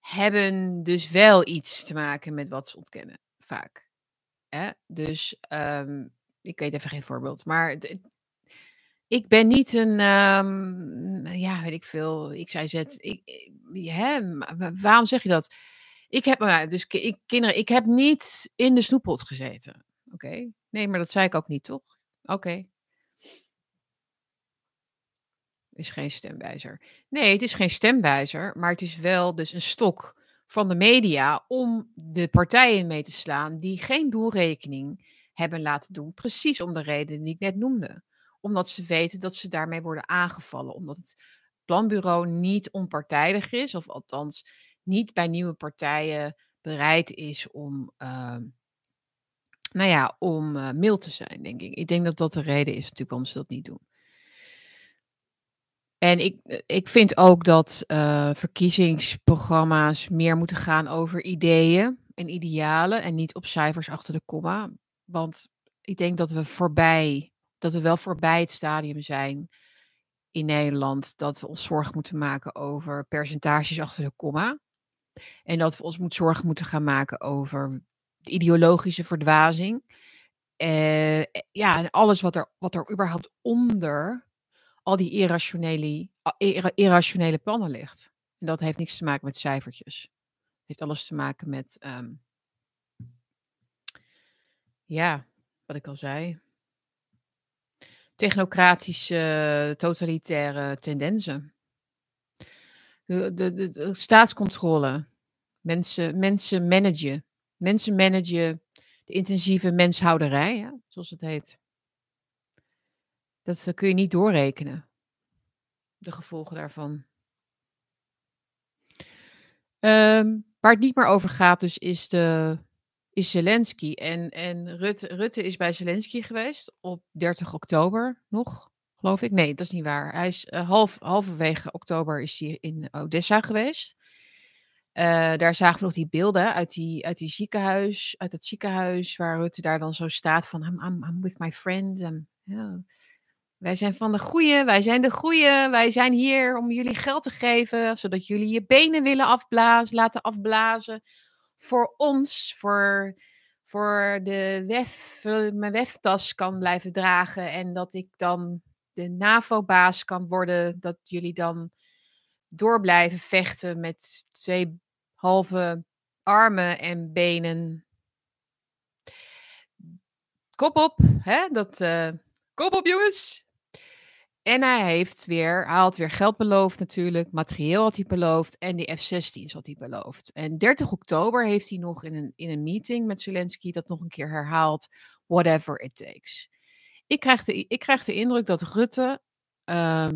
S1: hebben dus wel iets te maken met wat ze ontkennen, vaak. Dus um, ik weet even geen voorbeeld, maar ik ben niet een, um, ja, weet ik veel, ik zei zet. Ik, hè, waarom zeg je dat? Ik heb, nou, dus ik, kinderen, ik heb niet in de snoeppot gezeten. Oké, nee, maar dat zei ik ook niet, toch? Oké. Okay. Is geen stemwijzer. Nee, het is geen stemwijzer, maar het is wel dus een stok van de media om de partijen mee te slaan die geen doelrekening hebben laten doen. Precies om de reden die ik net noemde. Omdat ze weten dat ze daarmee worden aangevallen. Omdat het planbureau niet onpartijdig is, of althans niet bij nieuwe partijen bereid is om, uh, nou ja, om uh, mild te zijn, denk ik. Ik denk dat dat de reden is natuurlijk waarom ze dat niet doen. En ik, ik vind ook dat uh, verkiezingsprogramma's meer moeten gaan over ideeën en idealen en niet op cijfers achter de komma. Want ik denk dat we voorbij, dat we wel voorbij het stadium zijn in Nederland dat we ons zorgen moeten maken over percentages achter de komma. En dat we ons moet zorgen moeten gaan maken over de ideologische verdwazing. Uh, ja, en alles wat er, wat er überhaupt onder al die irrationele, irrationele plannen ligt. En dat heeft niks te maken met cijfertjes. Het heeft alles te maken met um, ja, wat ik al zei. Technocratische, totalitaire tendensen. De, de, de, staatscontrole. Mensen, mensen managen. Mensen managen de intensieve menshouderij, ja, zoals het heet. Dat kun je niet doorrekenen. De gevolgen daarvan. Um, waar het niet meer over gaat, dus is de is Zelensky. En, en Rutte, Rutte is bij Zelensky geweest op 30 oktober nog, geloof ik. Nee, dat is niet waar. Hij is uh, half, halverwege oktober is hij in Odessa geweest. Uh, daar zagen we nog die beelden uit die, uit die ziekenhuis, uit het ziekenhuis, waar Rutte daar dan zo staat van I'm, I'm, with my friend. En. Wij zijn van de goeie, wij zijn de goeie, wij zijn hier om jullie geld te geven, zodat jullie je benen willen afblazen, laten afblazen voor ons, voor, voor de wef, mijn weftas kan blijven dragen. En dat ik dan de NAVO-baas kan worden, dat jullie dan door blijven vechten met twee halve armen en benen. Kop op, hè? Dat, uh, kop op jongens. En hij heeft weer, hij weer geld beloofd natuurlijk, materieel had hij beloofd en die F-16's had hij beloofd. En 30 oktober heeft hij nog in een, in een meeting met Zelensky dat nog een keer herhaald, whatever it takes. Ik krijg de, ik krijg de indruk dat Rutte uh,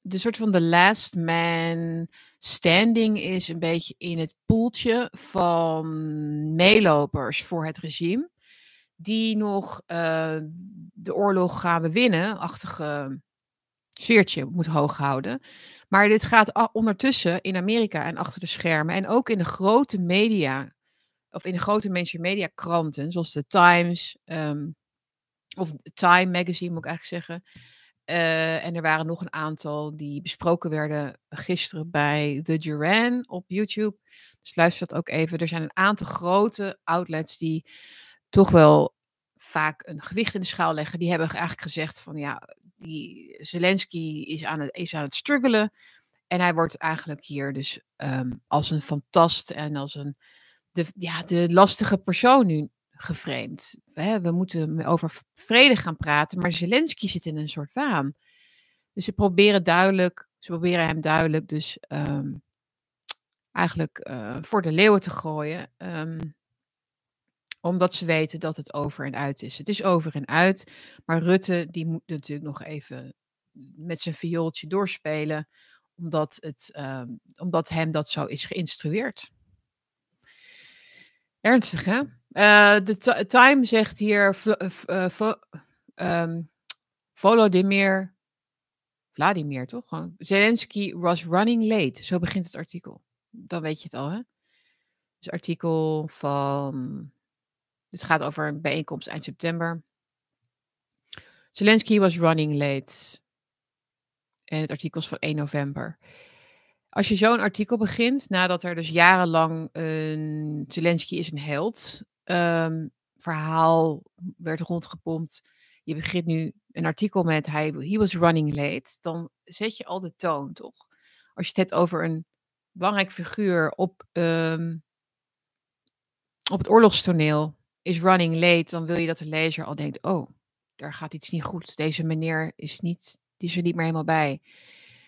S1: de soort van de last man standing is een beetje in het poeltje van meelopers voor het regime. Die nog uh, de oorlog gaan we winnen, achtige sfeertje moet hoog houden. Maar dit gaat ondertussen in Amerika en achter de schermen en ook in de grote media, of in de grote mainstream media kranten, zoals de Times, um, of Time Magazine moet ik eigenlijk zeggen. Uh, en er waren nog een aantal die besproken werden gisteren bij The Duran op YouTube. Dus luister dat ook even. Er zijn een aantal grote outlets die toch wel vaak een gewicht in de schaal leggen. Die hebben eigenlijk gezegd van ja, die Zelensky is aan het, is aan het struggelen. En hij wordt eigenlijk hier dus um, als een fantast en als een de, ja, de lastige persoon nu geframed. We, we moeten over vrede gaan praten, maar Zelensky zit in een soort waan. Dus ze proberen duidelijk, ze proberen hem duidelijk dus um, eigenlijk uh, voor de leeuwen te gooien. Um, omdat ze weten dat het over en uit is. Het is over en uit. Maar Rutte die moet natuurlijk nog even met zijn viooltje doorspelen. Omdat, het, um, omdat hem dat zo is geïnstrueerd. Ernstig hè? Uh, de Time zegt hier um, Volodymyr Vladimir, toch? Zelensky was running late. Zo begint het artikel. Dan weet je het al, hè? Dus artikel van het gaat over een bijeenkomst eind september. Zelensky was running late. En het artikel is van 1 november. Als je zo'n artikel begint, nadat er dus jarenlang een Zelensky is een held um, verhaal werd rondgepompt. Je begint nu een artikel met hij he was running late. Dan zet je al de toon, toch? Als je het hebt over een belangrijk figuur op, um, op het oorlogstoneel is running late, dan wil je dat de lezer al denkt: oh, daar gaat iets niet goed. Deze meneer is, niet, die is er niet meer helemaal bij.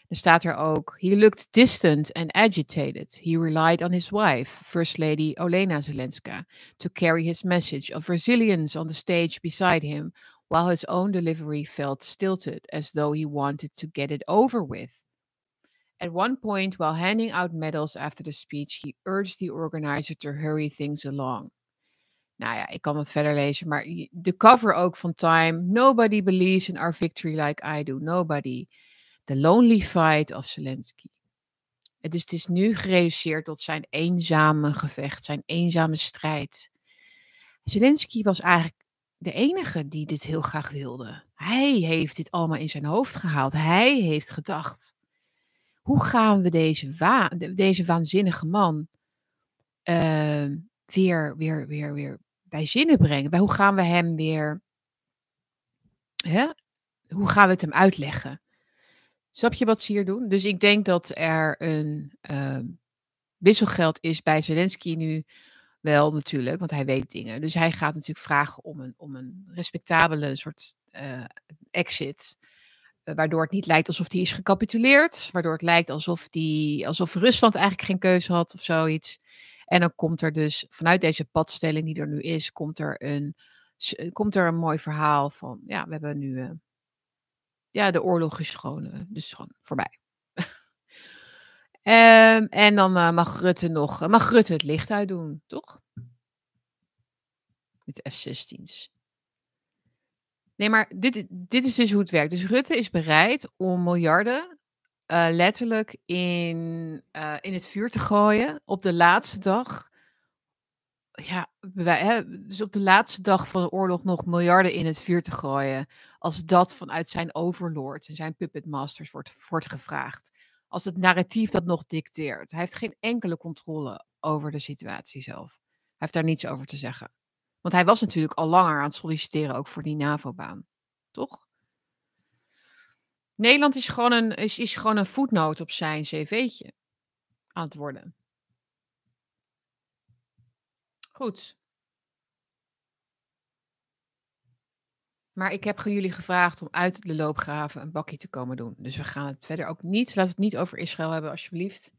S1: Dan staat er ook: He looked distant and agitated. He relied on his wife, First Lady Olena Zelenska, to carry his message of resilience on the stage beside him, while his own delivery felt stilted, as though he wanted to get it over with. At one point, while handing out medals after the speech, he urged the organizer to hurry things along. Nou ja, ik kan het verder lezen, maar de cover ook van Time. Nobody believes in our victory like I do. Nobody. The lonely fight of Zelensky. Dus het is nu gereduceerd tot zijn eenzame gevecht, zijn eenzame strijd. Zelensky was eigenlijk de enige die dit heel graag wilde. Hij heeft dit allemaal in zijn hoofd gehaald. Hij heeft gedacht: hoe gaan we deze, deze waanzinnige man uh, weer, weer, weer, weer bij zinnen brengen? Bij hoe gaan we hem weer. Hè? Hoe gaan we het hem uitleggen? Snap je wat ze hier doen? Dus ik denk dat er een uh, wisselgeld is bij Zelensky nu wel natuurlijk, want hij weet dingen. Dus hij gaat natuurlijk vragen om een, om een respectabele soort uh, exit. Uh, waardoor het niet lijkt alsof hij is gecapituleerd. Waardoor het lijkt alsof, die, alsof Rusland eigenlijk geen keuze had of zoiets. En dan komt er dus vanuit deze padstelling die er nu is, komt er een, komt er een mooi verhaal van, ja, we hebben nu, uh, ja, de oorlog is gewoon, uh, dus gewoon voorbij. um, (laughs) en dan mag Rutte nog, mag Rutte het licht uitdoen, toch? Met de F-16's. Nee, maar dit, dit is dus hoe het werkt. Dus Rutte is bereid om miljarden uh, letterlijk in, uh, in het vuur te gooien op de laatste dag. Ja, dus op de laatste dag van de oorlog nog miljarden in het vuur te gooien. Als dat vanuit zijn overlords en zijn puppet masters wordt, wordt gevraagd. Als het narratief dat nog dicteert. Hij heeft geen enkele controle over de situatie zelf. Hij heeft daar niets over te zeggen. Want hij was natuurlijk al langer aan het solliciteren ook voor die NAVO-baan. Toch? Nederland is gewoon een, is, is gewoon een voetnoot op zijn cv'tje aan het worden. Goed. Maar ik heb jullie gevraagd om uit de loopgraven een bakje te komen doen. Dus we gaan het verder ook niet. Laat het niet over Israël hebben, alsjeblieft.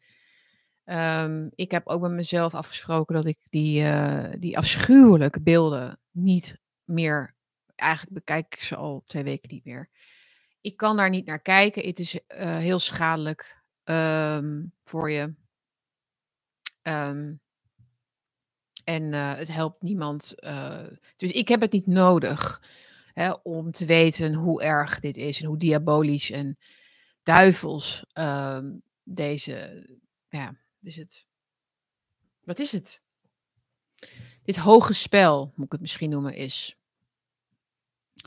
S1: Um, ik heb ook met mezelf afgesproken dat ik die, uh, die afschuwelijke beelden niet meer. Eigenlijk bekijk ik ze al twee weken niet meer. Ik kan daar niet naar kijken. Het is uh, heel schadelijk um, voor je. Um, en uh, het helpt niemand. dus ik heb het niet nodig hè, om te weten hoe erg dit is en hoe diabolisch en duivels deze. Ja, is het. Wat is het? Dit hoge spel, moet ik het misschien noemen, is.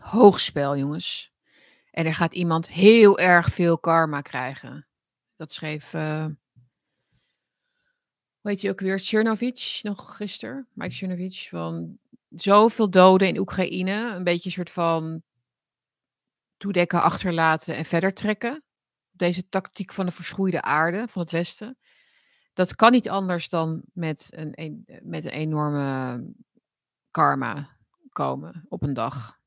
S1: Hoog spel, jongens. En er gaat iemand heel erg veel karma krijgen. Dat schreef. Weet je ook weer? Chernovic nog gisteren. Mike Chernovic. Van zoveel doden in Oekraïne. Een beetje een soort van. toedekken, achterlaten en verder trekken. Deze tactiek van de verschroeide aarde van het Westen dat kan niet anders dan met een, met een enorme karma komen op een dag.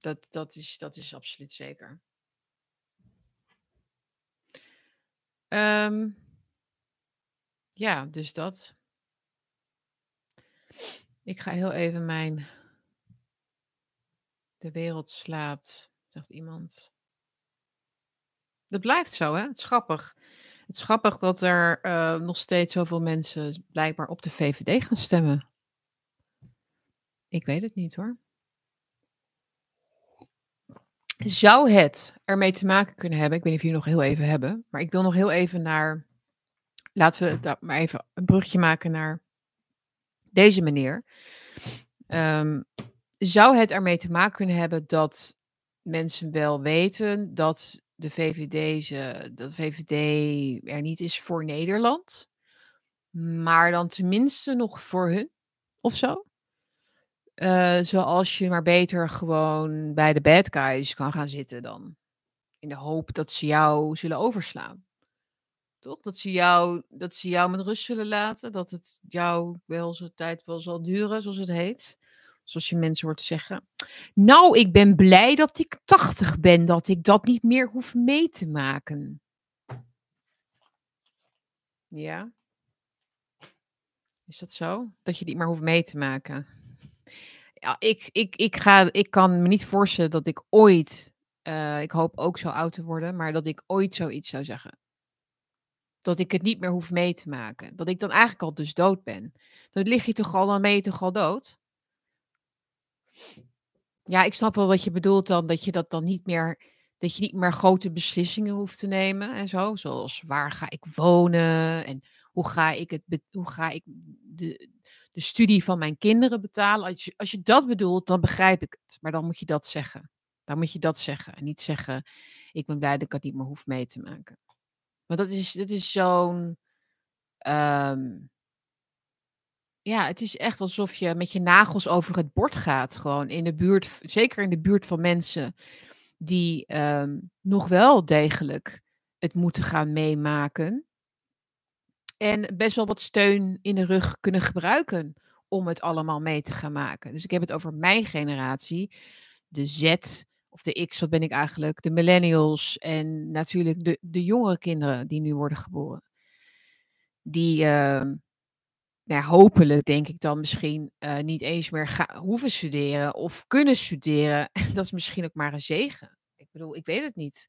S1: Dat, dat, is, dat is absoluut zeker. Um, ja, dus dat. Ik ga heel even mijn. De wereld slaapt, zegt iemand. Dat blijft zo, hè? Het is grappig. Het is grappig dat er uh, nog steeds zoveel mensen blijkbaar op de VVD gaan stemmen. Ik weet het niet hoor. Zou het ermee te maken kunnen hebben? Ik weet niet of jullie nog heel even hebben, maar ik wil nog heel even naar. Laten we maar even een brugje maken naar deze meneer. Um, zou het ermee te maken kunnen hebben dat mensen wel weten dat de VVD, ze, dat VVD er niet is voor Nederland. Maar dan tenminste nog voor hun of zo. Uh, zoals je maar beter gewoon bij de bad guys kan gaan zitten dan. In de hoop dat ze jou zullen overslaan. Toch? Dat ze jou, dat ze jou met rust zullen laten. Dat het jou wel zijn tijd wel zal duren, zoals het heet. Zoals je mensen hoort zeggen. Nou, ik ben blij dat ik 80 ben, dat ik dat niet meer hoef mee te maken. Ja. Is dat zo? Dat je niet meer hoeft mee te maken? Ja, ik, ik, ik, ga, ik kan me niet voorstellen dat ik ooit, uh, ik hoop ook zo oud te worden, maar dat ik ooit zoiets zou zeggen. Dat ik het niet meer hoef mee te maken. Dat ik dan eigenlijk al dus dood ben. Dan lig je toch al, dan ben je toch al dood? Ja, ik snap wel wat je bedoelt dan, dat je dat dan niet meer, dat je niet meer grote beslissingen hoeft te nemen en zo. Zoals waar ga ik wonen en hoe ga ik, het, hoe ga ik de, de studie van mijn kinderen betalen. Als je, als je dat bedoelt, dan begrijp ik het. Maar dan moet je dat zeggen. Dan moet je dat zeggen. En niet zeggen, ik ben blij dat ik het niet meer hoef mee te maken. Want dat is, dat is zo'n... Um, ja, het is echt alsof je met je nagels over het bord gaat. Gewoon in de buurt, zeker in de buurt van mensen die ehm, nog wel degelijk het moeten gaan meemaken. En best wel wat steun in de rug kunnen gebruiken om het allemaal mee te gaan maken. Dus ik heb het over mijn generatie, de Z of de X, wat ben ik eigenlijk, de millennials en natuurlijk de, de jongere kinderen die nu worden geboren. Die, uh, nou, hopelijk denk ik dan misschien uh, niet eens meer hoeven studeren of kunnen studeren. (laughs) dat is misschien ook maar een zegen. Ik bedoel, ik weet het niet.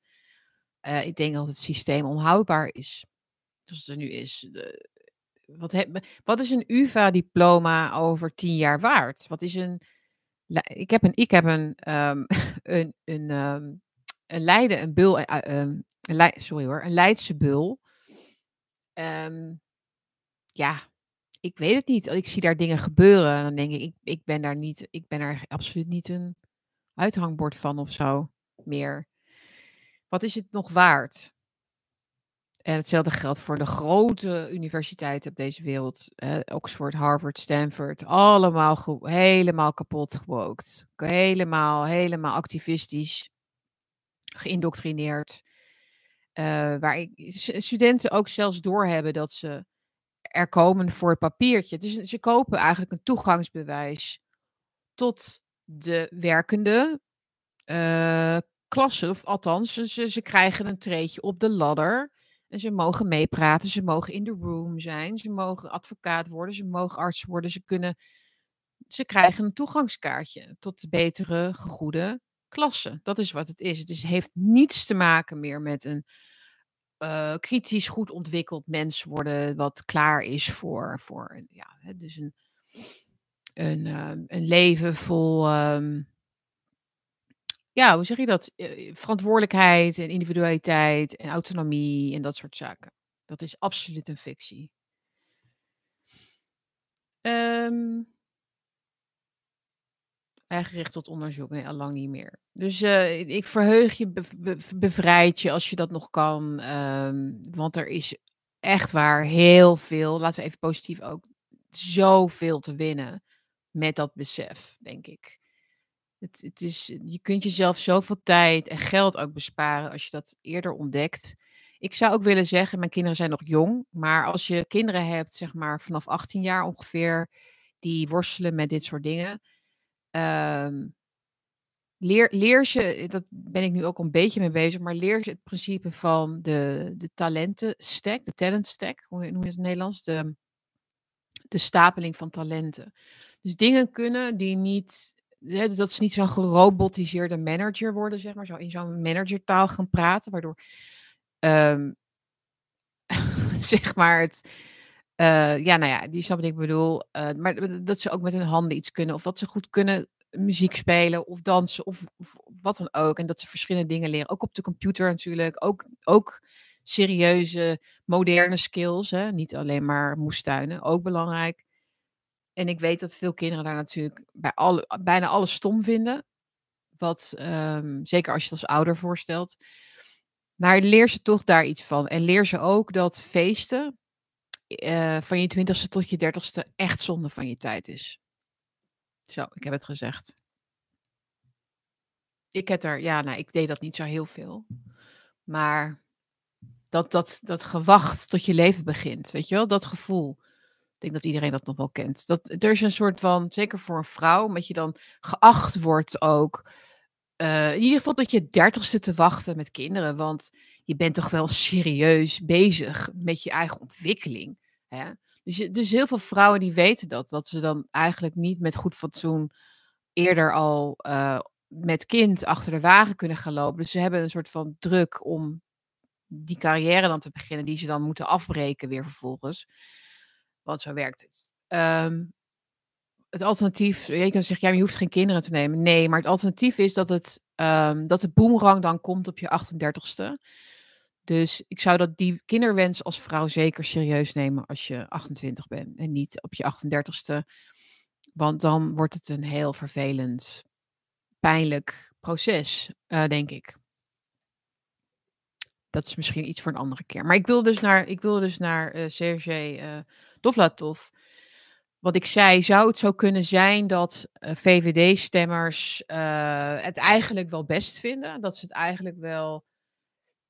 S1: Uh, ik denk dat het systeem onhoudbaar is. Zoals het er nu is. De, wat, heb, wat is een UvA-diploma over tien jaar waard? Wat is een. Ik heb een, ik heb een, um, (laughs) een, een, um, een Leiden, een bul, uh, um, een Le sorry hoor, een Leidse bul. ja, ik weet het niet. Ik zie daar dingen gebeuren. En dan denk ik, ik, ik ben daar niet, ik ben er absoluut niet een uithangbord van of zo meer. Wat is het nog waard? En hetzelfde geldt voor de grote universiteiten op deze wereld. Eh, Oxford, Harvard, Stanford. Allemaal helemaal kapot gebroken. Helemaal, helemaal activistisch. geïndoctrineerd. Uh, waar ik, studenten ook zelfs doorhebben dat ze er komen voor het papiertje. Dus ze kopen eigenlijk een toegangsbewijs tot de werkende uh, klasse. Of althans, ze, ze krijgen een treetje op de ladder. En ze mogen meepraten, ze mogen in de room zijn, ze mogen advocaat worden, ze mogen arts worden, ze kunnen. Ze krijgen een toegangskaartje tot betere, gegoede klasse. Dat is wat het is. Het is, heeft niets te maken meer met een uh, kritisch goed ontwikkeld mens worden, wat klaar is voor, voor ja, dus een, een, uh, een leven vol, um, ja, hoe zeg je dat? Uh, verantwoordelijkheid en individualiteit en autonomie en dat soort zaken. Dat is absoluut een fictie. Um, tot onderzoek. Nee, al lang niet meer. Dus uh, ik verheug je, be be bevrijd je als je dat nog kan. Um, want er is echt waar heel veel, laten we even positief ook, zoveel te winnen met dat besef, denk ik. Het, het is, je kunt jezelf zoveel tijd en geld ook besparen als je dat eerder ontdekt. Ik zou ook willen zeggen, mijn kinderen zijn nog jong, maar als je kinderen hebt, zeg maar vanaf 18 jaar ongeveer, die worstelen met dit soort dingen, um, leer, leer ze, dat ben ik nu ook een beetje mee bezig, maar leer ze het principe van de, de talentenstack, de talent stack, hoe noem je het in het Nederlands? De, de stapeling van talenten. Dus dingen kunnen die niet, hè, dus dat ze niet zo'n gerobotiseerde manager worden, zeg maar, zo in zo'n managertaal gaan praten, waardoor, um, (laughs) zeg maar, het, uh, ja, nou ja, die snap wat ik bedoel. Uh, maar dat ze ook met hun handen iets kunnen. Of dat ze goed kunnen muziek spelen of dansen of, of, wat dan ook. En dat ze verschillende dingen leren. Ook op de computer natuurlijk. Ook, ook serieuze, moderne skills. Hè? Niet alleen maar moestuinen. Ook belangrijk. En ik weet dat veel kinderen daar natuurlijk bij alle, bijna alles stom vinden. Wat, um, zeker als je het als ouder voorstelt. Maar leer ze toch daar iets van. En leer ze ook dat feesten uh, van je twintigste tot je dertigste echt zonde van je tijd is. Zo, ik heb het gezegd. Ik heb er, ja, nou, ik deed dat niet zo heel veel. Maar dat, dat, dat gewacht tot je leven begint, weet je wel, dat gevoel. Ik denk dat iedereen dat nog wel kent. Dat, er is een soort van, zeker voor een vrouw, omdat je dan geacht wordt ook. Uh, in ieder geval tot je dertigste te wachten met kinderen. Want je bent toch wel serieus bezig met je eigen ontwikkeling. Hè? Dus, dus heel veel vrouwen die weten dat, dat ze dan eigenlijk niet met goed fatsoen eerder al uh, met kind achter de wagen kunnen gaan lopen. Dus ze hebben een soort van druk om die carrière dan te beginnen, die ze dan moeten afbreken weer vervolgens. Want zo werkt het. Um, het alternatief, je kan zeggen, ja, je hoeft geen kinderen te nemen. Nee, maar het alternatief is dat het, um, dat de boemerang dan komt op je 38ste. Dus ik zou dat die kinderwens als vrouw zeker serieus nemen als je 28 bent en niet op je 38ste. Want dan wordt het een heel vervelend, pijnlijk proces, uh, denk ik. Dat is misschien iets voor een andere keer. Maar ik wil dus naar, ik wil dus naar uh, Sergej uh, Dovlatov. Wat ik zei, zou het zo kunnen zijn dat uh, VVD-stemmers het eigenlijk wel best vinden? Dat ze het eigenlijk wel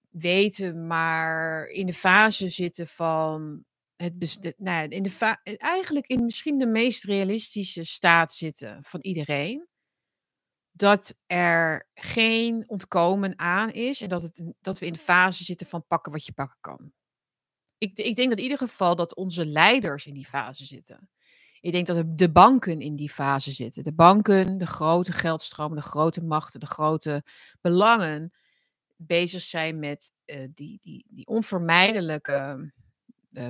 S1: weten, maar in de fase zitten van het nou, in de eigenlijk in misschien de meest realistische staat zitten van iedereen. Dat er geen ontkomen aan is en dat, het, dat we in de fase zitten van pakken wat je pakken kan. Ik, ik denk dat in ieder geval dat onze leiders in die fase zitten. Ik denk dat de banken in die fase zitten. De banken, de grote geldstromen, de grote machten, de grote belangen bezig zijn met uh, die, die, die onvermijdelijke, uh,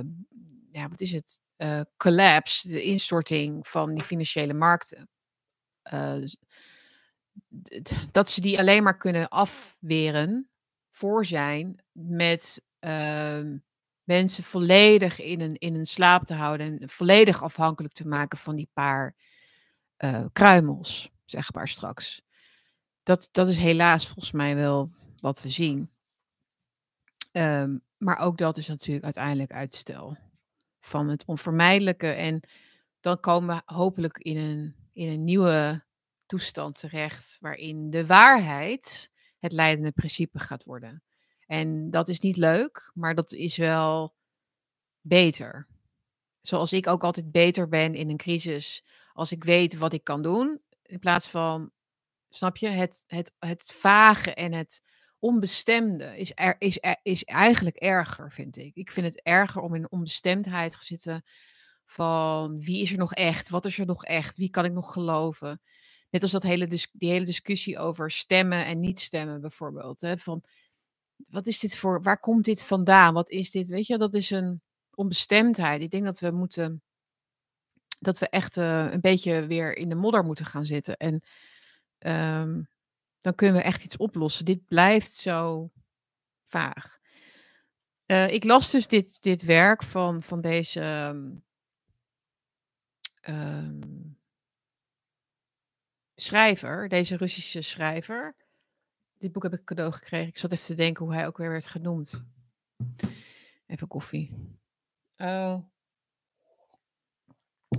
S1: ja, wat is het, uh, collapse, de instorting van die financiële markten. dat ze die alleen maar kunnen afweren voor zijn met ehm, mensen volledig in een, in een slaap te houden en volledig afhankelijk te maken van die paar kruimels, zeg maar straks. Dat, dat is helaas volgens mij wel wat we zien. Um, maar ook dat is natuurlijk uiteindelijk uitstel van het onvermijdelijke. En dan komen we hopelijk in een, in een nieuwe toestand terecht, waarin de waarheid het leidende principe gaat worden. En dat is niet leuk, maar dat is wel beter. Zoals ik ook altijd beter ben in een crisis als ik weet wat ik kan doen, in plaats van, snap je, het, het, het vage en het onbestemde is, er, is, is eigenlijk erger, vind ik. Ik vind het erger om in onbestemdheid te zitten van wie is er nog echt, wat is er nog echt, wie kan ik nog geloven. Net als dat hele die hele discussie over stemmen en niet stemmen bijvoorbeeld. Hè? Van, wat is dit voor, waar komt dit vandaan? Wat is dit? Weet je, dat is een onbestemdheid. Ik denk dat we moeten, dat we echt uh, een beetje weer in de modder moeten gaan zitten. En um, dan kunnen we echt iets oplossen. Dit blijft zo vaag. Uh, ik las dus dit, dit werk van, van deze um, um, schrijver, deze Russische schrijver. Dit boek heb ik cadeau gekregen. Ik zat even te denken hoe hij ook weer werd genoemd. Even koffie. Uh,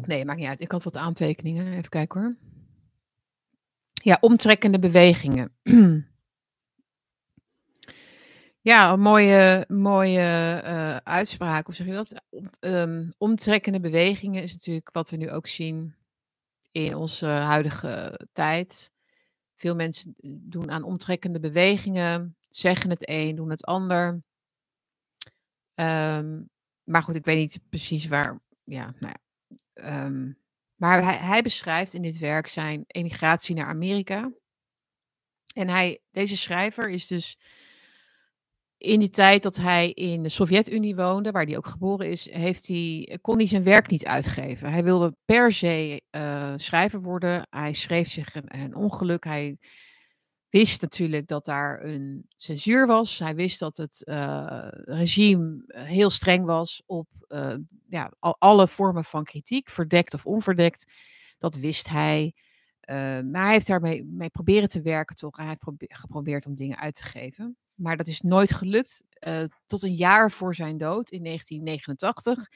S1: nee, maakt niet uit. Ik had wat aantekeningen. Even kijken hoor. Ja, omtrekkende bewegingen. (clears throat) ja, een mooie, mooie uh, uitspraak. Hoe zeg je dat? Um, omtrekkende bewegingen is natuurlijk wat we nu ook zien in onze huidige tijd. Veel mensen doen aan omtrekkende bewegingen, zeggen het een, doen het ander. Um, maar goed, ik weet niet precies waar. Ja, nou ja. Um, maar hij, hij, beschrijft in dit werk zijn emigratie naar Amerika. En hij, deze schrijver is dus in die tijd dat hij in de Sovjet-Unie woonde, waar hij ook geboren is, heeft hij, kon hij zijn werk niet uitgeven. Hij wilde per se uh, schrijver worden. Hij schreef zich een, ongeluk. Hij wist natuurlijk dat daar een censuur was. Hij wist dat het uh, regime heel streng was op uh, ja, alle vormen van kritiek, verdekt of onverdekt. Dat wist hij. maar hij heeft daarmee mee proberen te werken toch. Hij heeft geprobeerd om dingen uit te geven. Maar dat is nooit gelukt. Uh, tot een jaar voor zijn dood in 1989.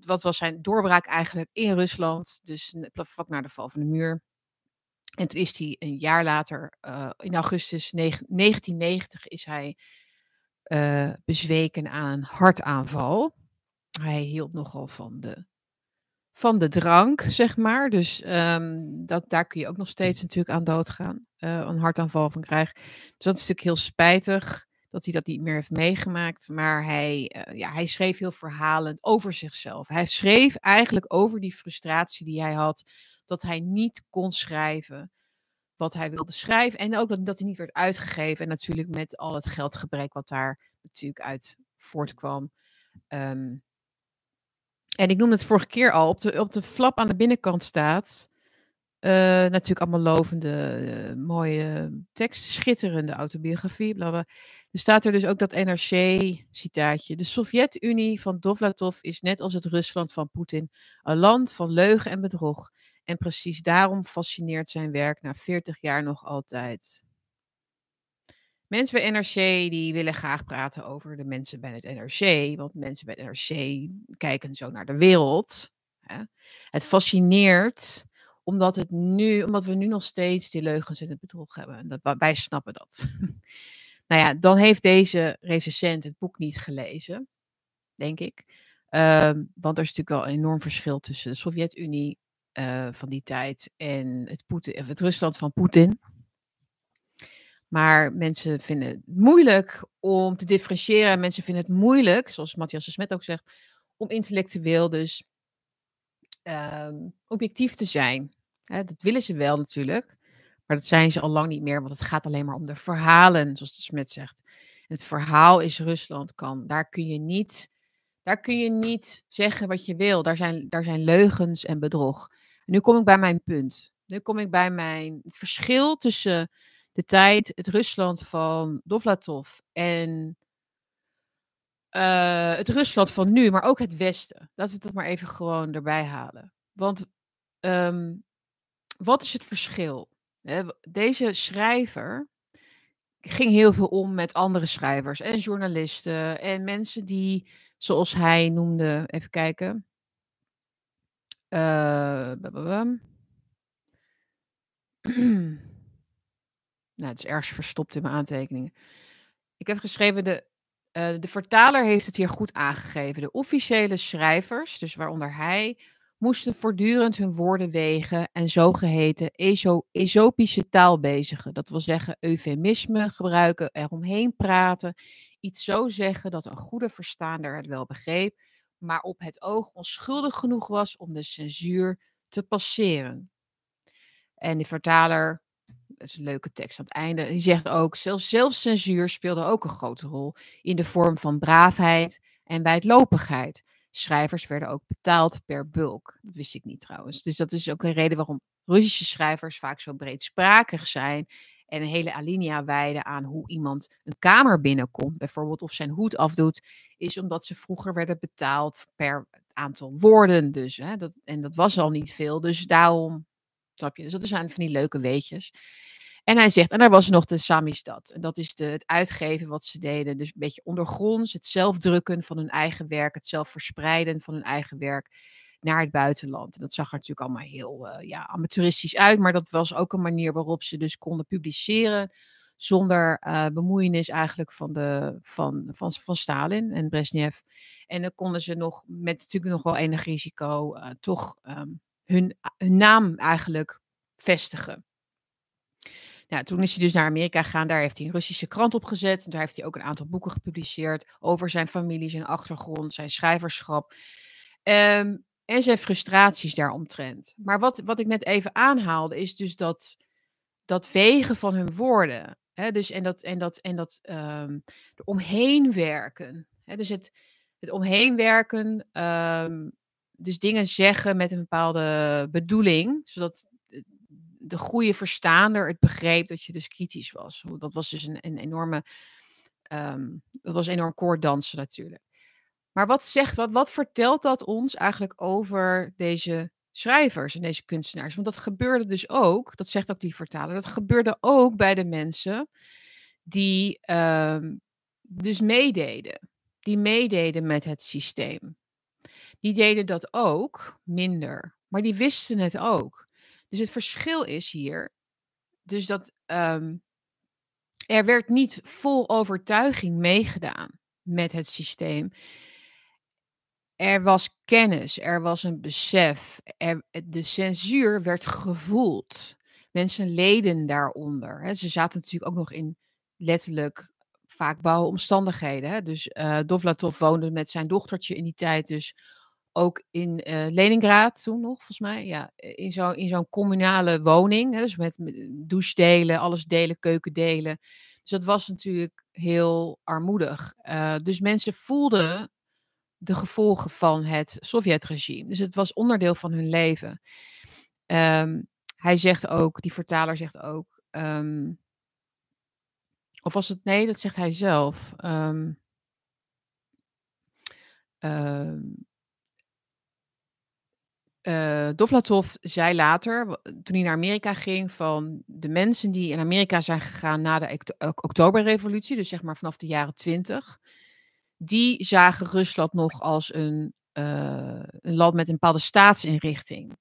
S1: Wat was zijn doorbraak eigenlijk in Rusland? Dus vlak na de val van de muur. En toen is hij een jaar later, uh, in augustus 1990, is hij uh, bezweken aan een hartaanval. Hij hield nogal van de, van de drank, zeg maar. Dus um, dat, daar kun je ook nog steeds natuurlijk aan doodgaan uh, een hartaanval van krijgt. Dus dat is natuurlijk heel spijtig dat hij dat niet meer heeft meegemaakt. Maar hij, uh, ja, hij schreef heel verhalend over zichzelf. Hij schreef eigenlijk over die frustratie die hij had. Dat hij niet kon schrijven wat hij wilde schrijven. En ook dat, dat hij niet werd uitgegeven. En natuurlijk met al het geldgebrek wat daar natuurlijk uit voortkwam. Um, en ik noemde het vorige keer al. Op de, op de flap aan de binnenkant staat. Uh, natuurlijk allemaal lovende, uh, mooie tekst, schitterende autobiografie, bla bla. Er staat er dus ook dat NRC-citaatje. De Sovjet-Unie van Dovlatov is net als het Rusland van Poetin een land van leugen en bedrog. En precies daarom fascineert zijn werk na 40 jaar nog altijd. Mensen bij NRC die willen graag praten over de mensen bij het NRC, want mensen bij het NRC kijken zo naar de wereld. Hè. Het fascineert omdat, het nu, omdat we nu nog steeds die leugens in het bedrog hebben. En dat, wij snappen dat. (laughs) nou ja, dan heeft deze recensent het boek niet gelezen, denk ik. Um, want er is natuurlijk wel een enorm verschil tussen de Sovjet-Unie uh, van die tijd en het, het Rusland van Poetin. Maar mensen vinden het moeilijk om te differentiëren. Mensen vinden het moeilijk, zoals Matthias de Smet ook zegt, om intellectueel dus um, objectief te zijn. Dat willen ze wel natuurlijk, maar dat zijn ze al lang niet meer, want het gaat alleen maar om de verhalen, zoals de Smet zegt. het verhaal is Rusland kan. Daar kun je niet, daar kun je niet zeggen wat je wil. Daar zijn, daar zijn leugens en bedrog. Nu kom ik bij mijn punt. Nu kom ik bij mijn verschil tussen de tijd, het Rusland van Dovlatov en uh, het Rusland van nu, maar ook het Westen. Laten we dat maar even gewoon erbij halen. Want um, wat is het verschil? Deze schrijver ging heel veel om met andere schrijvers en journalisten en mensen die, zoals hij noemde, even kijken. Uh, (clears throat) Nou, het is ergens verstopt in mijn aantekeningen. Ik heb geschreven, de, uh, de vertaler heeft het hier goed aangegeven. De officiële schrijvers, dus waaronder hij, moesten voortdurend hun woorden wegen en zogeheten eso esopische taal bezigen. Dat wil zeggen eufemisme gebruiken, eromheen praten, iets zo zeggen dat een goede verstaander het wel begreep, maar op het oog onschuldig genoeg was om de censuur te passeren. En de vertaler, dat is een leuke tekst aan het einde, die zegt ook, zelfs zelfcensuur speelde ook een grote rol in de vorm van braafheid en wijdlopigheid. Schrijvers werden ook betaald per bulk. Dat wist ik niet trouwens. Dus dat is ook een reden waarom Russische schrijvers vaak zo breedsprakig zijn en een hele alinea wijden aan hoe iemand een kamer binnenkomt, bijvoorbeeld of zijn hoed afdoet, is omdat ze vroeger werden betaald per aantal woorden. Dus, hè, dat, en dat was al niet veel, dus daarom, Dus dat zijn van die leuke weetjes. En hij zegt, en daar was nog de Samizdat. En dat is de, het uitgeven wat ze deden. Dus een beetje ondergronds, het zelfdrukken van hun eigen werk, het zelf verspreiden van hun eigen werk naar het buitenland. En dat zag er natuurlijk allemaal heel uh, ja, amateuristisch uit, maar dat was ook een manier waarop ze dus konden publiceren zonder uh, bemoeienis eigenlijk van, de, van, van, van Stalin en Brezhnev. En dan konden ze nog, met natuurlijk nog wel enig risico, uh, toch um, hun, hun naam eigenlijk vestigen. Nou, toen is hij dus naar Amerika gegaan. Daar heeft hij een Russische krant opgezet. Daar heeft hij ook een aantal boeken gepubliceerd over zijn familie, zijn achtergrond, zijn schrijverschap. Um, en zijn frustraties daaromtrent. Maar wat, wat ik net even aanhaalde, is dus dat, dat wegen van hun woorden. Hè, dus en dat, en dat, en dat um, er omheen werken. Hè, dus het, het omheen werken, um, dus dingen zeggen met een bepaalde bedoeling, zodat de goede verstaander het begreep dat je dus kritisch was. Dat was dus een, een enorme, um, dat was enorm koorddansen natuurlijk. Maar wat zegt, wat, wat vertelt dat ons eigenlijk over deze schrijvers en deze kunstenaars? Want dat gebeurde dus ook, dat zegt ook die vertaler, dat gebeurde ook bij de mensen die um, dus meededen. Die meededen met het systeem. Die deden dat ook minder, maar die wisten het ook. Dus het verschil is hier, dus dat um, er werd niet vol overtuiging meegedaan met het systeem. Er was kennis, er was een besef. Er, de censuur werd gevoeld. Mensen leden daaronder. Hè. Ze zaten natuurlijk ook nog in letterlijk vaak bouwomstandigheden. Hè. Dus uh, Dovlatov woonde met zijn dochtertje in die tijd dus ook in uh, Leningrad toen nog, volgens mij. Ja, in zo'n in zo'n communale woning. Hè, dus met, met douchedelen, alles delen, keuken delen. Dus dat was natuurlijk heel armoedig. Uh, dus mensen voelden de gevolgen van het Sovjetregime. Dus het was onderdeel van hun leven. Um, hij zegt ook, die vertaler zegt ook, um, of was het, nee, dat zegt hij zelf. Um, uh, Dovlatov zei later, toen hij naar Amerika ging, van de mensen die in Amerika zijn gegaan na de Oktoberrevolutie, dus zeg maar vanaf de jaren twintig, die zagen Rusland nog als een, uh, een land met een bepaalde staatsinrichting.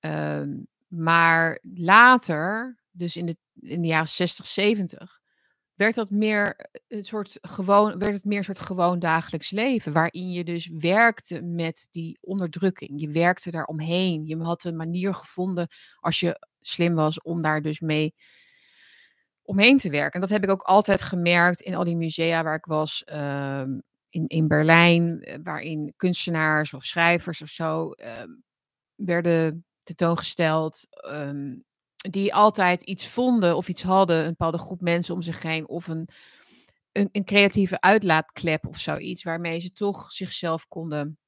S1: Uh, maar later, dus in de, in de jaren 60, 70, werd dat meer een soort gewoon, werd het meer een soort gewoon dagelijks leven. Waarin je dus werkte met die onderdrukking. Je werkte daar omheen. Je had een manier gevonden, als je slim was, om daar dus mee omheen te werken. En dat heb ik ook altijd gemerkt in al die musea waar ik was. Uh, in, in Berlijn, eh, waarin kunstenaars of schrijvers of zo uh, werden tentoongesteld. Um, die altijd iets vonden of iets hadden, een bepaalde groep mensen om zich heen, of een, een, een creatieve uitlaatklep of zoiets, waarmee ze toch zichzelf konden,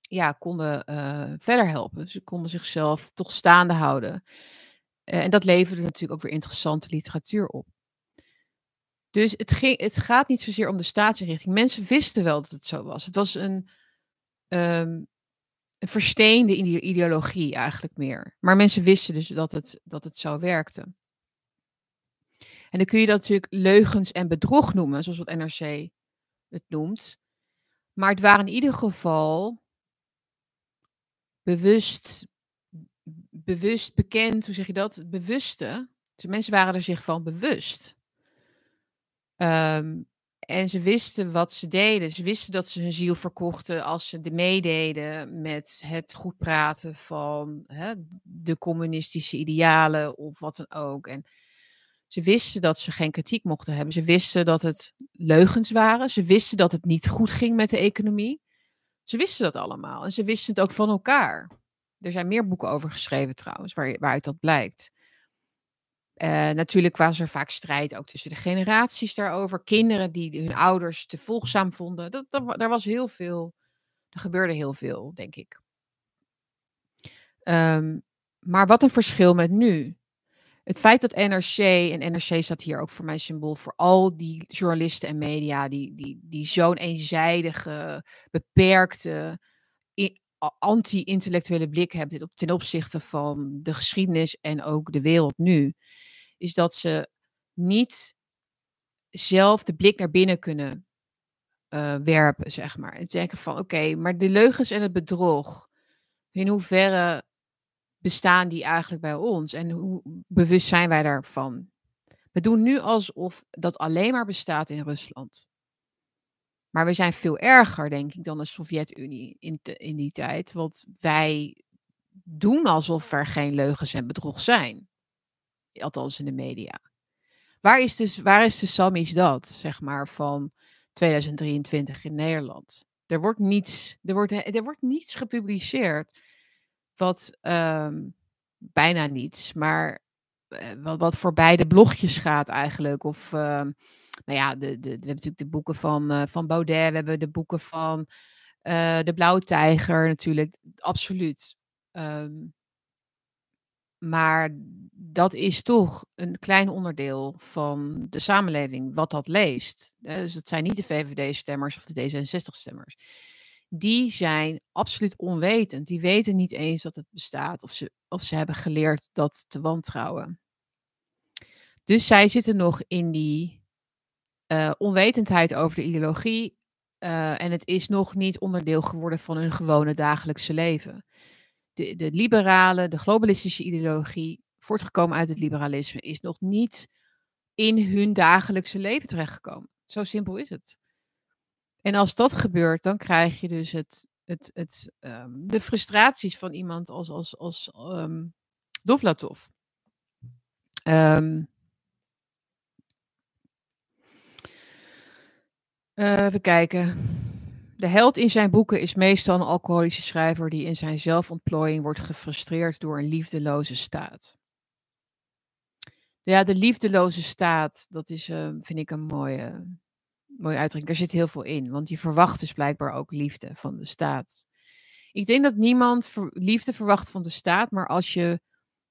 S1: ja, konden uh, verder helpen. Ze konden zichzelf toch staande houden. Uh, en dat leverde natuurlijk ook weer interessante literatuur op. Dus het, ging, het gaat niet zozeer om de staatsinrichting. Mensen wisten wel dat het zo was. Het was een, um, een versteende ideologie eigenlijk meer. Maar mensen wisten dus dat het, dat het zo werkte. En dan kun je dat natuurlijk leugens en bedrog noemen, zoals wat NRC het noemt. Maar het waren in ieder geval bewust, bewust bekend, hoe zeg je dat? Bewuste De mensen waren er zich van bewust. Ehm, en ze wisten wat ze deden. Ze wisten dat ze hun ziel verkochten als ze de meededen met het goed praten van hè, de communistische idealen of wat dan ook. En ze wisten dat ze geen kritiek mochten hebben. Ze wisten dat het leugens waren. Ze wisten dat het niet goed ging met de economie. Ze wisten dat allemaal. En ze wisten het ook van elkaar. Er zijn meer boeken over geschreven trouwens, waar, waaruit dat blijkt. Uh, natuurlijk was er vaak strijd ook tussen de generaties daarover. Kinderen die hun ouders te volgzaam vonden. Dat, daar was heel veel. Er gebeurde heel veel, denk ik. Um, maar wat een verschil met nu. Het feit dat NRC, en NRC staat hier ook voor mijn symbool, voor al die journalisten en media die, die, die zo'n eenzijdige, beperkte, anti-intellectuele blik hebben ten opzichte van de geschiedenis en ook de wereld nu is dat ze niet zelf de blik naar binnen kunnen uh, werpen, zeg maar. En denken van, oké, maar de leugens en het bedrog, in hoeverre bestaan die eigenlijk bij ons? En hoe bewust zijn wij daarvan? We doen nu alsof dat alleen maar bestaat in Rusland. Maar we zijn veel erger, denk ik, dan de Sovjet-Unie in, in die tijd. Want wij doen alsof er geen leugens en bedrog zijn althans in de media. Waar is, dus, waar is de Sammy's dat, zeg maar, van 2023 in Nederland? Er wordt niets, er wordt, er wordt niets gepubliceerd. Wat um, bijna niets, maar uh, wat, wat voor beide blogjes gaat eigenlijk. Of, uh, nou ja, de, de, we hebben natuurlijk de boeken van, uh, van Baudet, we hebben de boeken van uh, de Blauwe Tijger natuurlijk, absoluut. Um, maar dat is toch een klein onderdeel van de samenleving wat dat leest. Dus het zijn niet de VVD-stemmers of de D66-stemmers. Die zijn absoluut onwetend. Die weten niet eens dat het bestaat of ze, of ze hebben geleerd dat te wantrouwen. Dus zij zitten nog in die uh, onwetendheid over de ideologie. Uh, en het is nog niet onderdeel geworden van hun gewone dagelijkse leven de, de liberale, de globalistische ideologie, voortgekomen uit het liberalisme, is nog niet in hun dagelijkse leven terechtgekomen. Zo simpel is het. En als dat gebeurt, dan krijg je dus het, het, het, um, de frustraties van iemand als, als, als um, Dovlatov. Um, uh, even kijken. De held in zijn boeken is meestal een alcoholische schrijver die in zijn zelfontplooiing wordt gefrustreerd door een liefdeloze staat. Ja, de liefdeloze staat, dat is, uh, vind ik een mooie, mooie uitdrukking. Daar zit heel veel in, want je verwacht dus blijkbaar ook liefde van de staat. Ik denk dat niemand liefde verwacht van de staat, maar als je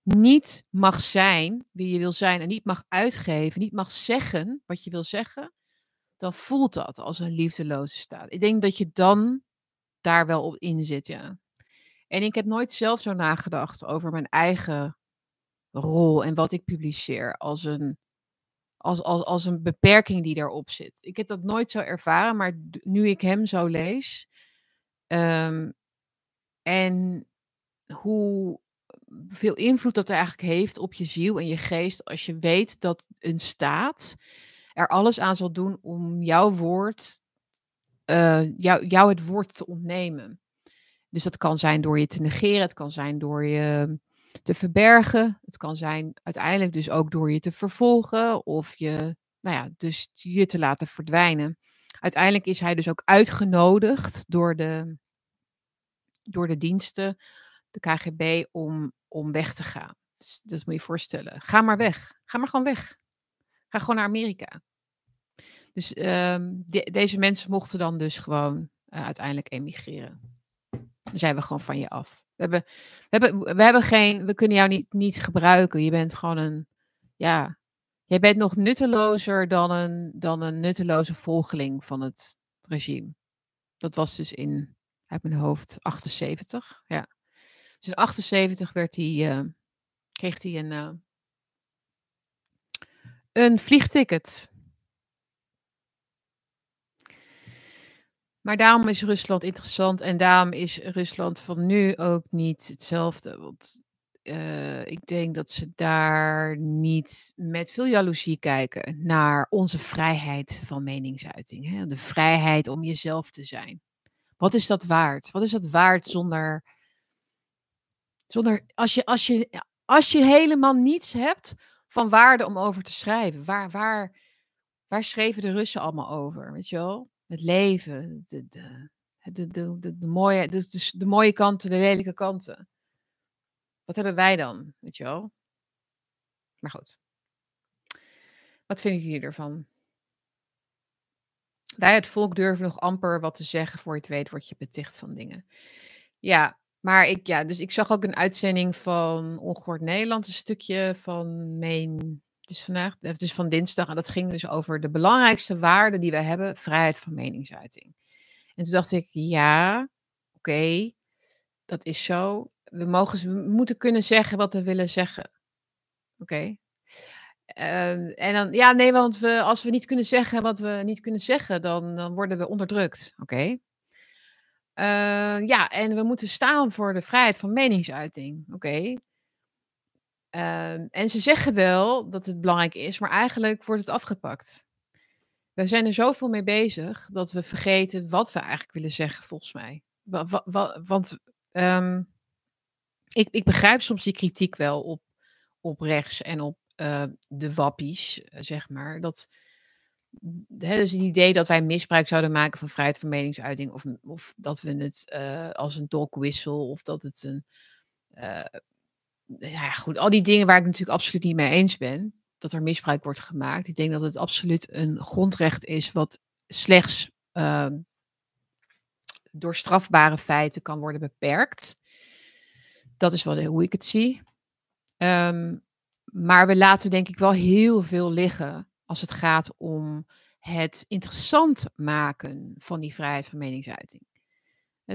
S1: niet mag zijn wie je wil zijn en niet mag uitgeven, niet mag zeggen wat je wil zeggen, dan voelt dat als een liefdeloze staat. Ik denk dat je dan daar wel op in zit, ja. En ik heb nooit zelf zo nagedacht over mijn eigen rol en wat ik publiceer als een, als, als, als een beperking die daarop zit. Ik heb dat nooit zo ervaren, maar nu ik hem zo lees um, en hoe veel invloed dat eigenlijk heeft op je ziel en je geest als je weet dat een staat er alles aan zal doen om jouw woord, uh, jou, het woord te ontnemen. Dus dat kan zijn door je te negeren, het kan zijn door je te verbergen, het kan zijn uiteindelijk dus ook door je te vervolgen of je, nou ja, dus je te laten verdwijnen. Uiteindelijk is hij dus ook uitgenodigd door de, door de diensten, de KGB, om, om weg te gaan. Dus dat moet je voorstellen. Ga maar weg. Ga maar gewoon weg. Ga gewoon naar Amerika. Dus de, deze mensen mochten dan dus gewoon uh, uiteindelijk emigreren. Dan zijn we gewoon van je af. We hebben, we hebben, we hebben geen, we kunnen jou niet, niet gebruiken. Je bent gewoon een, ja, jij bent nog nuttelozer dan een, dan een nutteloze volgeling van het regime. Dat was dus in, uit mijn hoofd, 78. Ja. Dus in 78 werd hij, uh, kreeg hij een, uh, een vliegticket Maar daarom is Rusland interessant en daarom is Rusland van nu ook niet hetzelfde. Want eh, ik denk dat ze daar niet met veel jaloezie kijken naar onze vrijheid van meningsuiting. Hè? De vrijheid om jezelf te zijn. Wat is dat waard? Wat is dat waard zonder. zonder als, je, als, je, als je helemaal niets hebt van waarde om over te schrijven? Waar, waar, waar schreven de Russen allemaal over? Weet je wel? Het leven, de, de, de, de, de, mooie, de, de, de mooie kanten, de lelijke kanten. Wat hebben wij dan? Weet je wel? Maar goed. Wat vinden jullie ervan? Wij, het volk, durven nog amper wat te zeggen voor je het weet, word je beticht van dingen. Ja, maar ik, ja, dus ik zag ook een uitzending van Ongehoord Nederland, een stukje van Main, dus vandaag, eh, dus van dinsdag. En dat ging dus over de belangrijkste waarden die wij hebben, vrijheid van meningsuiting. En toen dacht ik, ja, oké, dat is zo. We, mogen, we moeten kunnen zeggen wat we willen zeggen. Oké. Ehm, en dan, ja, nee, want we, als we niet kunnen zeggen wat we niet kunnen zeggen, dan, dan worden we onderdrukt. Oké. Ehm, ja, en we moeten staan voor de vrijheid van meningsuiting. Oké. Ehm, en ze zeggen wel dat het belangrijk is, maar eigenlijk wordt het afgepakt. We zijn er zoveel mee bezig dat we vergeten wat we eigenlijk willen zeggen, volgens mij. want ik, ik begrijp soms die kritiek wel op, op rechts en op uh, de wappies, eh, zeg maar. Dat, hè, dus het idee dat wij misbruik zouden maken van vrijheid van meningsuiting, of, of dat we het uh, als een dolkwissel, of dat het een. Ja, goed, al die dingen waar ik natuurlijk absoluut niet mee eens ben, dat er misbruik wordt gemaakt. Ik denk dat het absoluut een grondrecht is wat slechts ehm, door strafbare feiten kan worden beperkt. Dat is wel hoe ik het zie. Um, maar we laten denk ik wel heel veel liggen als het gaat om het interessant maken van die vrijheid van meningsuiting.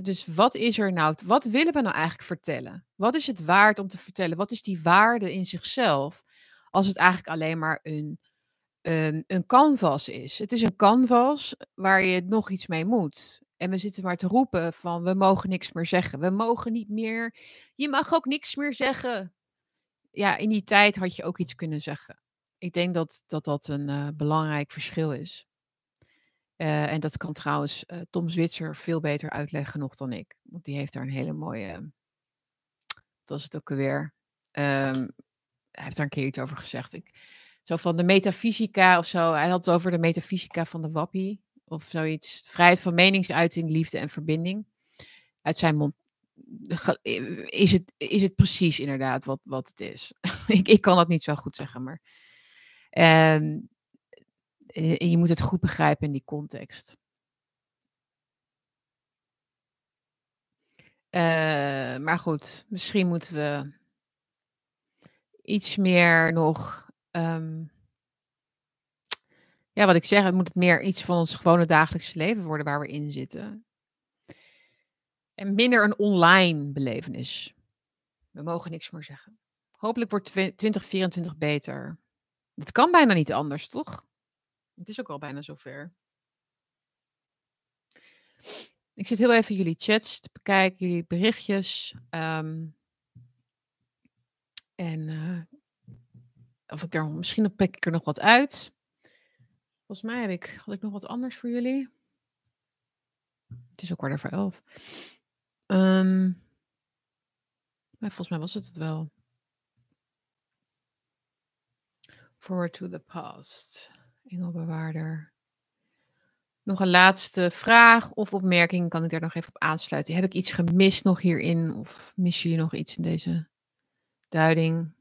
S1: Dus wat is er nou, wat willen we nou eigenlijk vertellen? Wat is het waard om te vertellen? Wat is die waarde in zichzelf als het eigenlijk alleen maar een, een, een canvas is? Het is een canvas waar je nog iets mee moet. En we zitten maar te roepen van we mogen niks meer zeggen. We mogen niet meer. Je mag ook niks meer zeggen ja, in die tijd had je ook iets kunnen zeggen. Ik denk dat dat, dat een uh, belangrijk verschil is. Uh, en dat kan trouwens uh, Tom Zwitser veel beter uitleggen nog dan ik. Want die heeft daar een hele mooie. Dat was het ook alweer. Um, hij heeft daar een keer iets over gezegd. Ik, zo van de metafysica of zo. Hij had het over de metafysica van de wappie. Of zoiets. Vrijheid van meningsuiting, liefde en verbinding. Uit zijn mond is het, is het precies inderdaad wat, wat het is. (laughs) ik, ik kan dat niet zo goed zeggen, maar. Je moet het goed begrijpen in die context. Uh, maar goed, misschien moeten we iets meer nog. Um, ja, wat ik zeg, het moet het meer iets van ons gewone dagelijkse leven worden waar we in zitten. En minder een online belevenis. We mogen niks meer zeggen. Hopelijk wordt 2024 beter. Het kan bijna niet anders, toch? Het is ook al bijna zover. Ik zit heel even jullie chats te bekijken, jullie berichtjes. Um, en uh, of ik er misschien pik ik er nog wat uit. Volgens mij heb ik, had ik nog wat anders voor jullie. Het is ook kwart over elf. Um, volgens mij was het het wel. Forward to the past. Engelbewaarder. Nog een laatste vraag of opmerking. Kan ik daar nog even op aansluiten? Heb ik iets gemist nog hierin? Of missen jullie nog iets in deze duiding?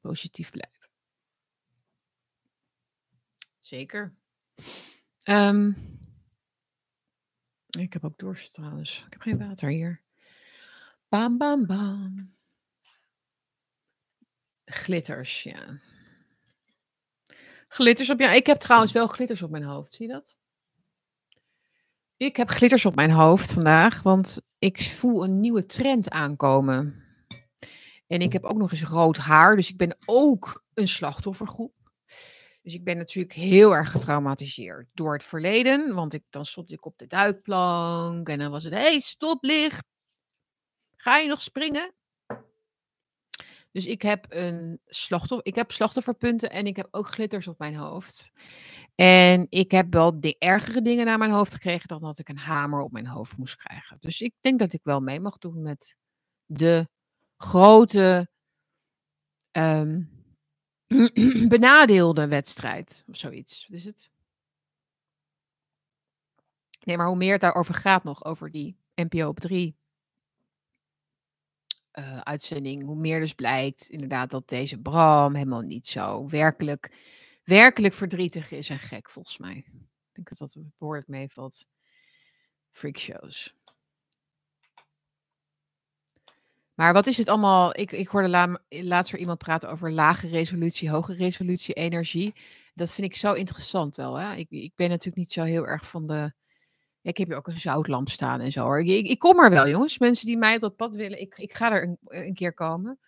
S1: Positief blijven. Zeker. Um, ik heb ook dorst trouwens. Ik heb geen water hier. Bam, bam, bam. Glitters, ja. Glitters op ja. Ik heb trouwens wel glitters op mijn hoofd. Zie je dat? Ik heb glitters op mijn hoofd vandaag, want ik voel een nieuwe trend aankomen. En ik heb ook nog eens rood haar, dus ik ben ook een slachtoffergroep. Dus ik ben natuurlijk heel erg getraumatiseerd door het verleden. Want ik, dan stond ik op de duikplank en dan was het: hey, stoplicht. Ga je nog springen? Dus ik heb een ik heb slachtofferpunten en ik heb ook glitters op mijn hoofd. En ik heb wel de ergere dingen naar mijn hoofd gekregen dan dat ik een hamer op mijn hoofd moest krijgen. Dus ik denk dat ik wel mee mag doen met de grote ehm, (clears throat) benadeelde wedstrijd of zoiets. Wat is het? Nee, maar hoe meer het daarover gaat nog, over die NPO op 3 uh, uitzending, hoe meer dus blijkt inderdaad dat deze Bram helemaal niet zo werkelijk, werkelijk verdrietig is en gek volgens mij. Ik denk dat dat behoorlijk meevalt. Freakshows. Maar wat is het allemaal? Ik, ik hoorde la, laatst weer iemand praten over lage resolutie, hoge resolutie energie. Dat vind ik zo interessant wel. Hè? Ik, ik ben natuurlijk niet zo heel erg van de ik heb hier ook een zoutlamp staan en zo hoor. Ik, ik, kom er wel, jongens. Mensen die mij op dat pad willen, ik, ik ga er een, een keer komen.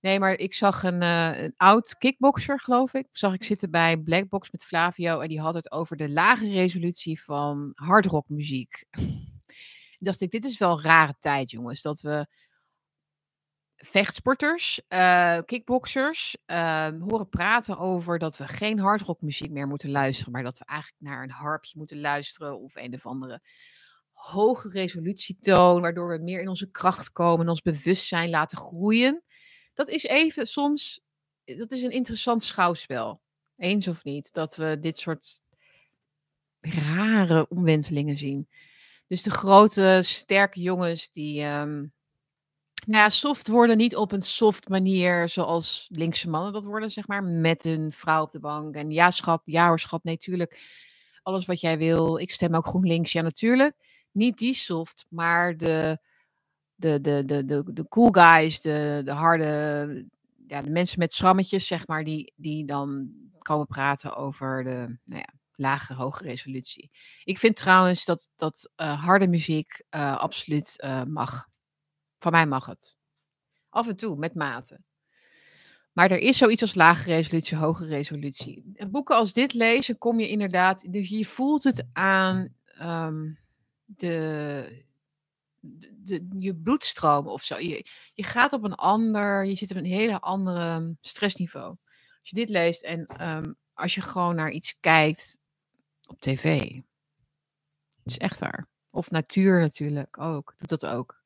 S1: Nee, maar ik zag een, uh, een oud kickboxer, geloof ik. Zag ik zitten bij Blackbox met Flavio. En die had het over de lage resolutie van hardrockmuziek. (laughs) dacht ik, dit is wel een rare tijd, jongens. Dat we vechtsporters, uh, kickboxers, uh, horen praten over dat we geen hardrockmuziek meer moeten luisteren, maar dat we eigenlijk naar een harpje moeten luisteren of een of andere hoge resolutietoon, waardoor we meer in onze kracht komen en ons bewustzijn laten groeien. Dat is even soms, dat is een interessant schouwspel. Eens of niet, dat we dit soort rare omwentelingen zien. Dus de grote, sterke jongens die. Um, nou ja, soft worden niet op een soft manier zoals linkse mannen dat worden, zeg maar. Met een vrouw op de bank. En ja, schat, ja hoor, schat, nee. Alles wat jij wil. Ik stem ook GroenLinks, ja, natuurlijk. Niet die soft, maar de, de, de, de, de, cool guys, de, de harde, ja, de mensen met schrammetjes, zeg maar, die, die dan komen praten over de nou ja, lage, hoge resolutie. Ik vind trouwens dat, dat uh, harde muziek uh, absoluut uh, mag. Van mij mag het. Af en toe, met mate. Maar er is zoiets als lage resolutie, hoge resolutie. En boeken als dit lezen kom je inderdaad, dus je voelt het aan um, de, de, je bloedstroom of zo. Je, je gaat op een ander, je zit op een hele andere stressniveau. Als je dit leest en um, als je gewoon naar iets kijkt op tv. Het is echt waar. Of natuur natuurlijk ook, doet dat ook.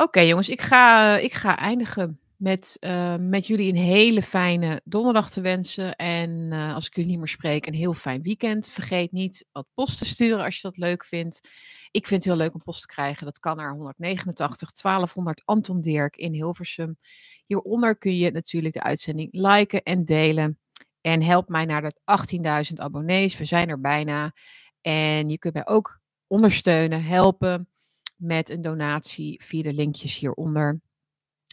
S1: Oké jongens, ik ga, ik ga eindigen met, uh, met jullie een hele fijne donderdag te wensen. En uh, als ik jullie niet meer spreek, een heel fijn weekend. Vergeet niet wat post te sturen als je dat leuk vindt. Ik vind het heel leuk om post te krijgen. Dat kan naar 189 1200 Anton Dirk in Hilversum. Hieronder kun je natuurlijk de uitzending liken en delen. En help mij naar de 18.000 abonnees. We zijn er bijna. En je kunt mij ook ondersteunen, helpen met een donatie via de linkjes hieronder.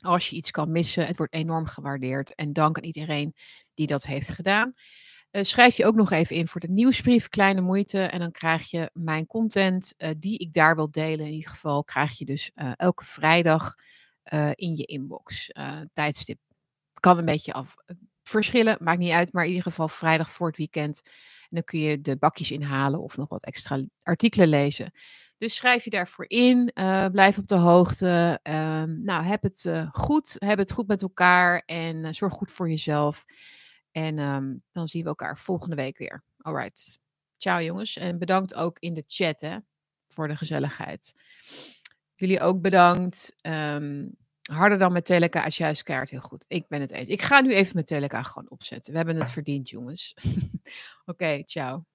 S1: Als je iets kan missen, het wordt enorm gewaardeerd. En dank aan iedereen die dat heeft gedaan. Uh, schrijf je ook nog even in voor de nieuwsbrief, kleine moeite. En dan krijg je mijn content uh, die ik daar wil delen. In ieder geval krijg je dus uh, elke vrijdag in je inbox. tijdstip. Kan een beetje af, verschillen, maakt niet uit. Maar in ieder geval vrijdag voor het weekend. En dan kun je de bakjes inhalen of nog wat extra artikelen lezen. Dus schrijf je daarvoor in. Uh, blijf op de hoogte. Uh, nou, heb het uh, goed. Heb het goed met elkaar. En eh, zorg goed voor jezelf. En um, dan zien we elkaar volgende week weer. Alright. Ciao jongens. En bedankt ook in de chat hè, voor de gezelligheid. Jullie ook bedankt. Um, harder dan met Teleca is juist kaart heel goed. Ik ben het eens. Ik ga nu even met Teleca gewoon opzetten. We hebben het verdiend jongens. (laughs) Oké, okay, ciao.